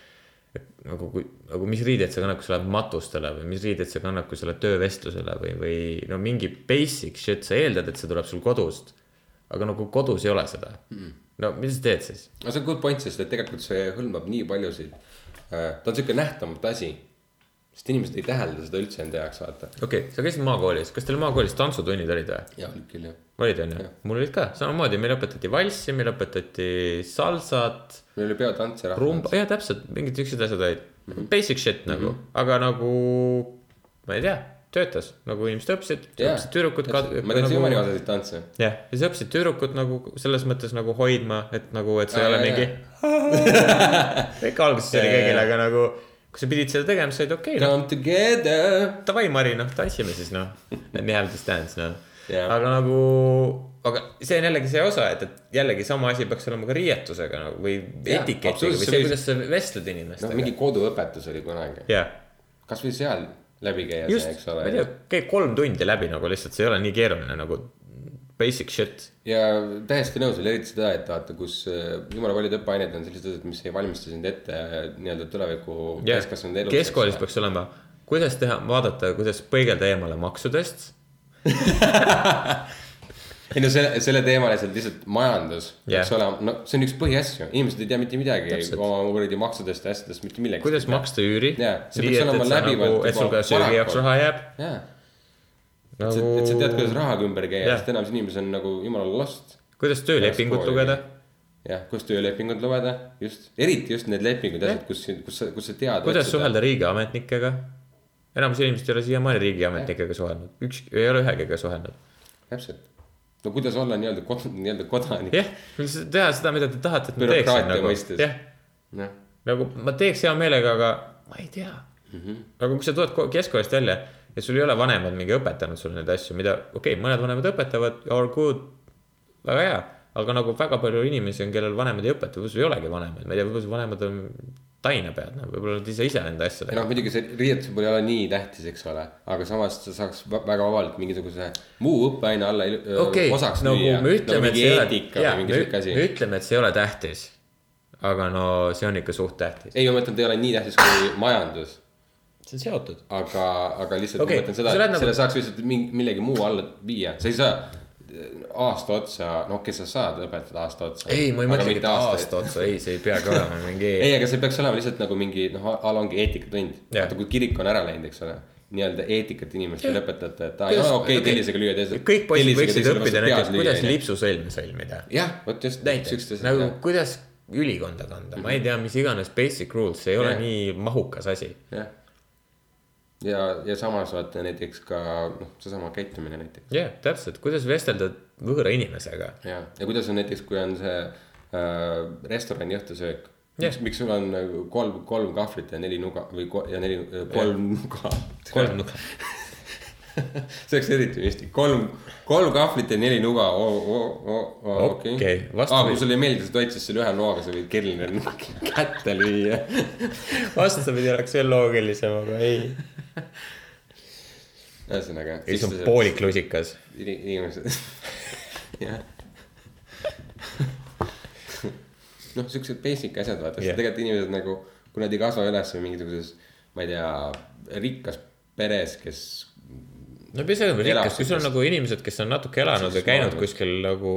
nagu kui, nagu mis riideid sa kannad, kui sa lähed matustele või mis riideid sa kannad, kui sa lähed töövestlusele või, või no mingi basic shit, sa eeldad, et see tuleb sul kodust. aga nagu kodus ei ole seda mm.. no mida sa teed siis? no see on good point, sest et tegelikult see hõlmab nii paljusid. Ta on siuke nähtamatu asi, sest inimesed ei tähelda seda üldse enda jaoks, vaata. okei okay,, sa käisid maakoolis, kas teil maakoolis tantsutunnid olid või? ja olid küll jah. olid onju, mul olid ka samamoodi, meil õpetati valssi, meil õpetati salsat, meil oli peotants ja rahvatants. jah täpselt, mingid siuksed asjad olid mm. -hmm. Basic shit nagu mm, -hmm. aga nagu ma ei tea, töötas nagu inimesed õppisid, õppisid tüdrukut ka. ma teen siiamaani osasid tantse. jah, ja siis õppisid tüdrukut nagu selles mõttes nagu hoidma, et nagu, et see ei ole mingi. ikka alguses oli kõigil, aga nagu, kui sa pidid seda tegema, siis olid okei okay,, noh Come together. davai, Mari, noh, tantsime siis noh. Let me have this dance, noh Jah. aga nagu, aga see on jällegi see osa, et, et jällegi sama asi peaks olema ka riietusega nagu või Jah, etiketiga või see kuidas sa vestled inimestega. mingi koduõpetus oli kunagi. jah, kasvõi seal läbi käia just see, eks ma ole ei tea, käib kolm tundi läbi nagu lihtsalt, see ei ole nii keeruline nagu basic shit. ja täiesti nõus oli eriti seda, et vaata, kus äh, jumala paljud õppeained on sellised asjad, mis ei valmista sind ette äh, nii-öelda tuleviku täiskasvanud eluks. keskkoolis peaks olema, kuidas teha, vaadata, kuidas põigelda eemale maksudest. ei no selle, selle teemaliselt lihtsalt majandus Jah. peaks olema, no see on üks põhiasju, inimesed ei tea mitte midagi Täpselt. oma kuradi maksudest ja asjadest mitte millegi. kuidas maksta üüri. Jaa, see peaks olema läbivalt et sul ka söögi jaoks raha jääb. jaa, et sa, et sa tead, kuidas rahaga ümber käia, Jah. sest enamus inimesi on nagu jumala lost. kuidas töölepingut lugeda. jah, kus töölepingut lugeda, just, eriti just need lepingud, asjad, kus, kus sa, kus sa tead. kuidas suhelda riigiametnikega. enamus inimesed ei ole siiamaani riigiametnikega suhelnud, üks, ei ole ühegagi suhelnud. täpselt, no kuidas olla nii-öelda kod-, nii-öelda kodanik. jah, teha seda, mida te tahate, et ma teeksin nagu mõistes.. jah, nagu ma teeks hea meelega, aga ma ei tea mm. -hmm. aga kui sa tuled ko- keskkoolist välja ja sul ei ole vanemad mingi õpetanud sulle neid asju, mida, okei okay,, mõned vanemad õpetavad, are good, väga hea. aga nagu väga palju inimesi on, kellel vanemad ei õpeta, võib-olla sul ei olegi vanemaid, ma ei tea, võib-olla su vanemad on tainepead, no võib-olla nad ise ise enda ja asjadega noh, muidugi see riietus võib-olla ei ole nii tähtis, eks ole, aga samas sa saaks väga vabalt mingisuguse muu õppeaine alla okei osaks nagu lüüa. me ütleme, et mingi see ei ole, me ütleme, et see ei ole tähtis. aga no see on ikka suht tähtis. ei, ma mõtlen, ta ei ole nii tähtis kui majandus, see on seotud. aga, aga lihtsalt okay, ma mõtlen seda et nagu- selle saaks lihtsalt mingi, millegi muu alla viia, sa ei saa aasta otsa, no okei, sa saad õpetada aasta otsa. ei, ma ei mõtlegi, et aasta otsa, ei, see ei peagi olema mingi. ei, aga see peaks olema lihtsalt nagu mingi noh, a la ongi eetikatund. Jah. vaata, kui kirik on ära läinud, eks ole, nii-öelda eetikat inimestele õpetate, et aa, okei okay, tellisega lüüa teised. kõik poisid võiksid õppida näiteks, kuidas. lipsusõlme sõlmida. jah, vot just. näiteks nagu kuidas ülikonda kanda, ma ei tea, mis iganes basic rules, see ei ole Jah. nii mahukas asi. jah. ja, ja samas vaata näiteks ka noh, seesama käitumine näiteks. jah, täpselt, kuidas vestelda võõra inimesega. ja, ja kuidas on näiteks, kui on see äh, restorani õhtusöök. Jah. miks, miks sul on nagu kolm, kolm kahvlit ja neli nuga või ko, ja neli, kolm nuga. kolm nuga. see oleks eriti mõistlik, kolm, kolm kahvlit ja neli nuga, okei Okei, aa, vastupidi. kui sulle ei meeldi, sa toid siis selle ühe noaga, sa võid kelner kätte lüüa. vastupidi oleks veel loogilisem, aga ei. ühesõnaga. ja siis on poolik lusikas. inimesed, jah. noh, siuksed basic asjad, vaata yeah., tegelikult inimesed nagu, kui nad ei kasva üles mingisuguses, ma ei tea, rikkas peres, kes. No see on rikas, kui sul on nagu inimesed, kes on natuke elanud ja käinud kuskil nagu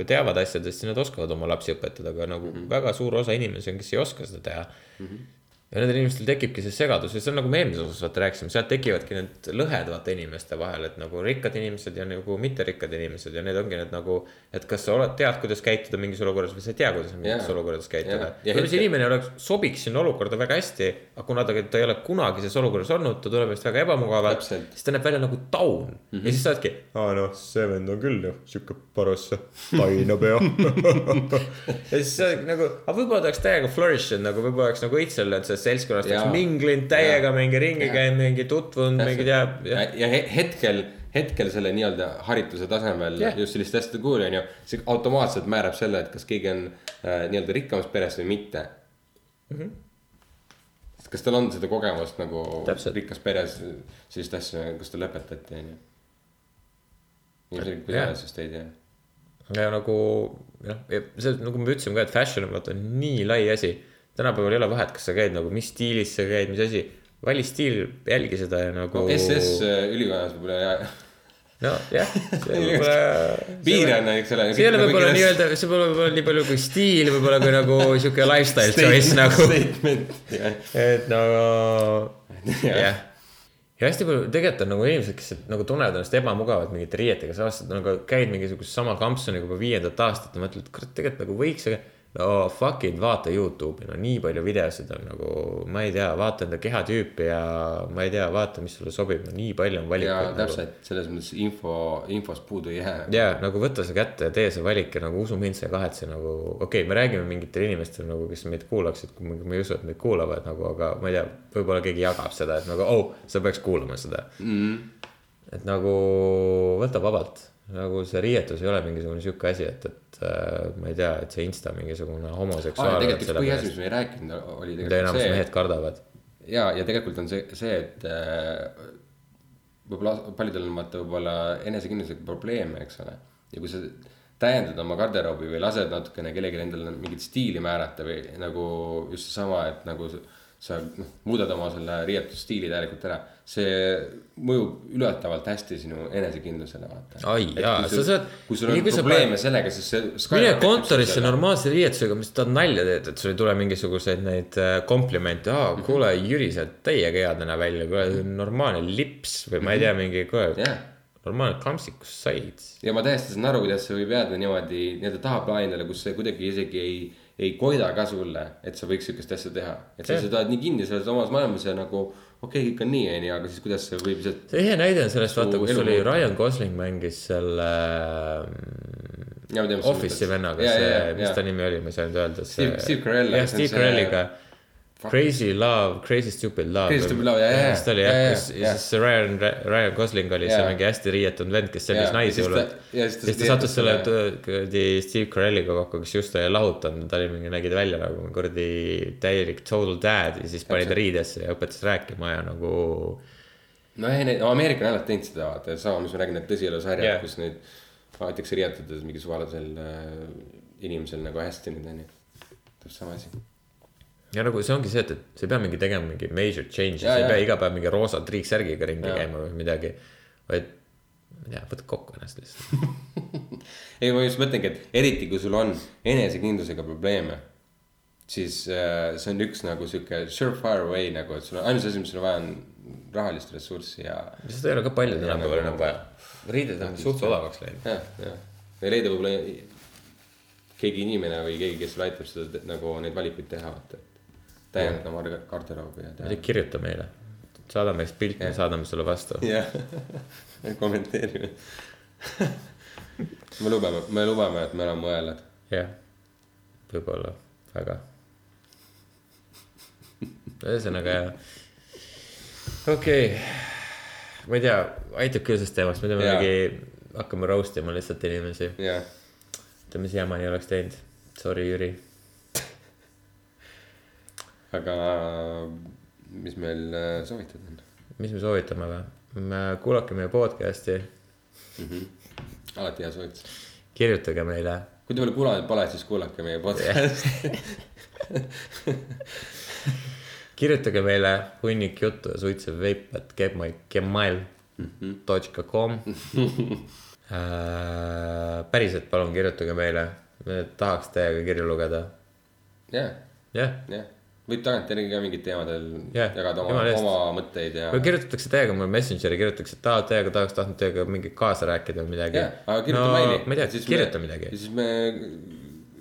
ja teavad asjadest, siis nad oskavad oma lapsi õpetada, aga nagu mm. -hmm. väga suur osa inimesi on, kes ei oska seda teha mm. -hmm. Ja nendel inimestel tekibki see segadus ja see on nagu me eelmises osas vaata rääkisime, sealt tekivadki need lõhed vaata inimeste vahel, et nagu rikkad inimesed ja nagu mitterikkad inimesed ja need ongi need nagu. et kas sa oled, tead, kuidas käituda mingis olukorras või sa ei tea, kuidas mingis Jaa. olukorras käituda. Ja võib-olla see inimene oleks, sobiks sinna olukorda väga hästi, aga kuna ta, ta ei ole kunagi selles olukorras olnud, ta tuleb ennast väga ebamugavalt, siis ta näeb välja nagu taun mm Mhm. -hmm. ja siis sa oledki, aa noh, see vend on küll ju sihuke paras tainapea. ja siis sa oled nagu, aga võib-olla ta oleks täiega flourish inud nagu võib-olla oleks nagu õitsel, et sellest seltskonnast oleks minglinud täiega mingi ringi käinud, mingi tutvunud, mingi teab. ja, ja he- hetkel, hetkel selle nii-öelda harituse tasemel yeah. just selliste asjade kuul on ju, see automaatselt määrab selle, et kas keegi on äh, nii-öelda rikkamas perest või mitte mm. Mhm. -hmm. kas tal on seda kogemust nagu Täpselt. rikas peres sellist asja, kus ta lõpetati on ju. ilmselgelt kui sa oled, siis ta ei tea. ja nagu noh, see nagu me ütlesime ka, et fashion on vaata nii lai asi. Tänapäeval ei ole vahet, kas sa käid nagu, mis stiilis sa käid, mis asi. vali stiil, jälgi seda ja nagu no SS äh, ülikonnas võib-olla ja nojah, see võib-olla. piir on, eks ole. see ei ole võib-olla nii-öelda, see pole võib-olla nii palju kui stiil, võib-olla kui nagu sihuke lifestyle choice nagu. Statement, jah. et nagu jah. ja hästi palju tegelikult on nagu inimesed, kes nagu tunnevad ennast ebamugavalt mingite riietega, sa aastad nagu käid mingisugust sama kampsuniga juba viiendat aastat ja mõtled, kurat, tegelikult nagu võiks, aga no fuck it, vaata Youtube'i, no nii palju videosid on nagu, ma ei tea, vaata enda kehatüüpi ja ma ei tea, vaata, mis sulle sobib, no nii palju on valikuid nagu.. täpselt selles mõttes info, infost puudu ei jää. ja nagu võta see kätte ja tee see valik ja nagu usu mind, sa ei kahetse nagu, okei okay,, me räägime mingitele inimestele nagu, kes meid kuulaksid, kui ma ei usu, et meid kuulavad nagu, aga ma ei tea, võib-olla keegi jagab seda, et nagu oh, sa peaks kuulama seda mm.. et nagu võta vabalt, nagu see riietus ei ole mingisugune sihuke asi, et, et äh, ma ei tea, et see insta mingisugune aa, homoseksuaal. tegelikult üks põhiasi, mis me ei rääkinud, oli tegelikult enamus see mehed, kardavad. ja, ja tegelikult on see, see, et äh, võib-olla paljudel on vaata võib-olla enesekindlusega probleeme, eks ole. ja kui sa täiendad oma garderoobi või lased natukene kellelegi endale mingit stiili määrata või nagu just seesama, et nagu sa- sa noh, muudad oma selle riietusstiili täielikult ära. see mõjub üllatavalt hästi sinu enesekindlusele, vaata. Ai jaa, sa saad- kui sul on kui sa probleeme paned- sellega, siis see. mine kontorisse. normaalse riietusega, mis tahad nalja teed, et sul ei tule mingisuguseid neid äh, komplimente, aa, kuule, Jüri, sa oled täiega hea täna välja, kuule, normaalne lips või ma ei tea, mingi, kuule jah, normaalne kampsik, kus said. ja ma täiesti saan aru, kuidas see võib jääda niimoodi nii-öelda tahaplaanile, kus see kuidagi isegi ei, ei koida ka sulle, et sa võiks sihukest asja teha. et sa lihtsalt oled nii kinni selles omas maailmas ja nagu okei okay,, kõik on nii, onju, aga siis kuidas see võib lihtsalt. see ehe näide on sellest, vaata, kus oli. Ryan Gosling mängis selle Ja, sa Office'i vennaga, see mis ja. ta nimi oli, ma ei saanud öelda. Steve- Steve Carell, jah, see Steve see- Carelliga. Crazy Love, Crazy Stupid Love. Crazy Stupid Love, ja, ja, ja. mis ta oli Ja, jah, ja, siis Ryan, Ryan Gosling oli see mingi hästi riietunud vend, kes ja naisi siis hullult. ja siis ta siis sattus selle kuradi Steve Carelliga kokku, kes just oli lahutanud, ta oli mingi, nägi ta välja nagu kuradi täielik total dad ja siis pani ta riidesse ja õpetas rääkima ja nagu no ei, no Ameerika on alati teinud seda, vaata, sama, mis ma räägin, need tõsielusarjad Jah. yeah., kus neid aetakse riietades mingi suvalisel äh, inimesel nagu hästi nüüd onju. täpselt sama asi. Ja nagu see ongi see, et, et sa ei pea mingi tegema mingi major change'i, Ja, sa ei ja. pea iga päev mingi roosa triiksärgiga ringi Ja. käima või midagi. vaid, ma ei tea, võta kokku ennast lihtsalt. ei, ma just mõtlengi, et eriti kui sul on enesekindlusega probleeme, siis äh, see on üks nagu sihuke surefire way nagu, et sul on ainus asi, mis sul on vaja, on rahalist ressurssi ja. seda ei ole ka palju Ja tänapäeval nagu- enam vaja. riided on suht odavaks läinud. jah, jah, või leida võib-olla keegi inimene või keegi, kes sulle aitab seda nagu neid valikuid teha, vaata. Täiendada oma garderoobi ja ei teha kirjuta meile. saada meist pilt, me Jah. saadame sulle vastu. jah, kommenteerime. me lubame, me lubame, et me oleme õelad. jah, võib-olla väga. ühesõnaga jah, okei okay., ma ei tea, aitab küll sellest teemast, me teeme mingi, hakkame roast ima lihtsalt inimesi. jah, ütleme, siiamaani oleks teinud, sorry, Jüri. Aga mis meil äh, soovitada on? mis me soovitame või? kuulake meie podcast'i, alati hea soovitus. kirjutage meile. kui te veel kuulanud pole, siis kuulake meie podcast'i. kirjutage meile hunnik juttu ja suitsev veip, et gmail dot com. päriselt palun kirjutage meile, me tahaks teiega kirju lugeda. jah, jah. Võib tagantjärgi ka mingitel teemadel Jah, jagada oma oma mõtteid ja. või kirjutatakse teiega mulle Messengeri, kirjutatakse, et aa, teiega tahaks tahtnud teiega mingi kaasa rääkida või midagi. jah, aga kirjuta no, meili. ma ei tea, kirjuta midagi. siis me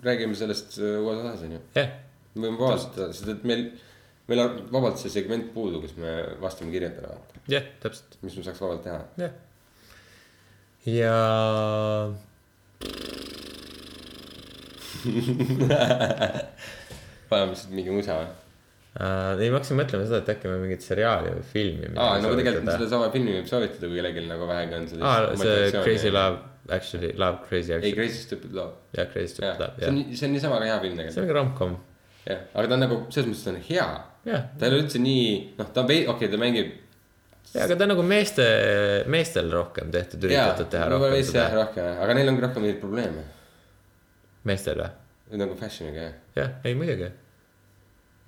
räägime sellest äh, uues osas, onju. jah, me võime vabalt, sest et meil, meil on vabalt see segment puudu, kus me vastame kirjadele, vaata. jah, täpselt, mis me saaks vabalt teha. jah. ja vajame lihtsalt mingi musa või? Äh, ei, ma hakkasin mõtlema seda, et äkki me mingit seriaali või filmi. aa, no tegelikult sedasama filmi võib soovitada, kui kellelgi nagu vähegi on seda. aa, see Crazy. Love, actually, Love Crazy ei, actually. Crazy Stupid Love. jah, Crazy Stupid jah, Love, see on jah., see on niisama ka hea film see tegelikult. on mingi rom-com, jah, aga ta on nagu selles mõttes ta on hea. jah. ta ei ole üldse nii, noh, ta on okei okay,, ta mängib. ja, aga ta on nagu meeste, meestel rohkem tehtud, üritatud teha võib-olla rohkem veits jah, rohkem, aga neil ongi rohkem neid probleeme. meestel või? nagu fashion'iga jah jah, ei muidugi.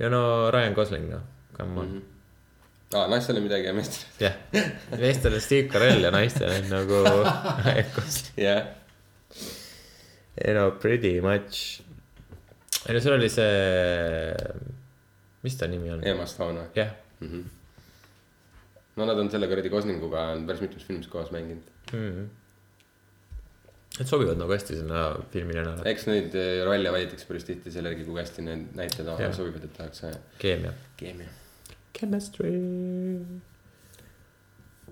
Ja no Ryan Gosling, noh, come on mm. Mhm. aa, naistel ei midagi ja meestel. -hmm. jah, meestel on Steve Carell ja naistel on nagu Ryan Gosling. jah, ei no pretty much. ei no seal oli see, mis ta nimi on? Emma Stone või? jah no nad on selle kuradi Goslinguga on päris mitmes filmis koos mänginud. mm.. Need sobivad nagu hästi sinna filmilenale. eks neid eh, rolle valitakse päris tihti selle järgi, kui hästi need näitlejad omavahel sobivad, et tehakse keemia. keemia. Chemistry.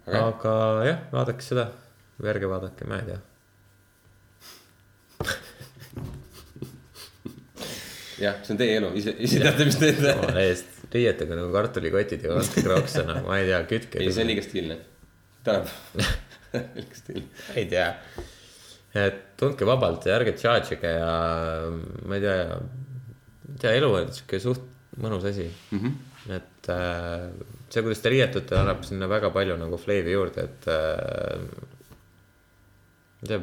aga aga jah, vaadake seda või ärge vaadake, ma ei tea. jah, see on teie elu, ise, ise teate, mis teete. jumala eest, riietage nagu kartulikotid ja vaadake krooksena, ma ei tea, kütke. ei, see on liiga stiilne. tänapäeval, liiga stiilne. ei tea. Et tundke vabalt ja ärge charge ige ja ma ei tea, ei tea, elu on sihuke suht mõnus asi mm. -hmm. et äh, see, kuidas te riietute, annab sinna väga palju nagu flav'i juurde, et äh, ma ei tea.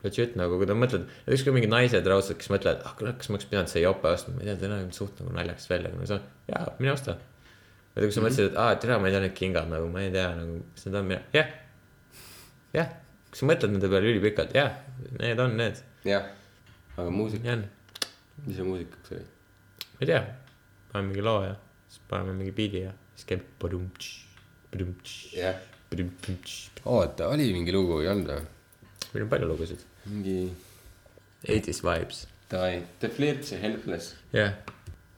Legit nagu, kui te mõtled, kui mingid naised raudselt, kes mõtlevad, ah kuule, kas ma oleks pidanud see jope ostma, ma ei tea, see näeb suht nagu naljakas välja, aga ma saan, jaa, mine osta. või kui sa mõtlesid, et aa, tere, ma ei tea need kingad nagu, ma ei tea nagu, mis need on, jah. jah, kui sa mõtled nende peale ülipikalt, jah, need on need, jah, aga muusika, mis see muusikaks oli? ma ei tea. paneme mingi loo ja siis paneme mingi biidi ja siis käib jah. oota, oli mingi lugu, ei olnud või? meil on palju lugusid. mingi, 80s vibes, davai, The Flirts ja Helpless. jah.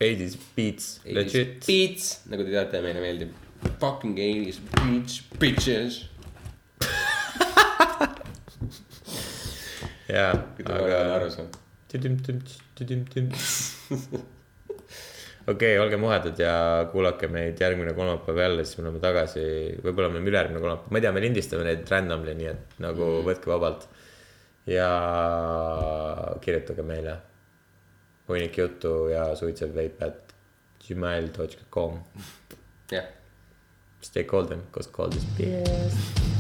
80s beats, legit. Beats, nagu te teate, meile meeldib. Fucking 80s beats, bitches. jaa, aga okei, olge muhedad ja kuulake meid järgmine kolmapäev jälle, siis me oleme tagasi, võib-olla me oleme ülejärgmine kolmapäev, ma ei tea, me lindistame neid randomly, nii et nagu mm. võtke vabalt. ja kirjutage meile hunnik juttu ja suitsev veip at gmail.com. jah. Stay golden, cause cold is BS.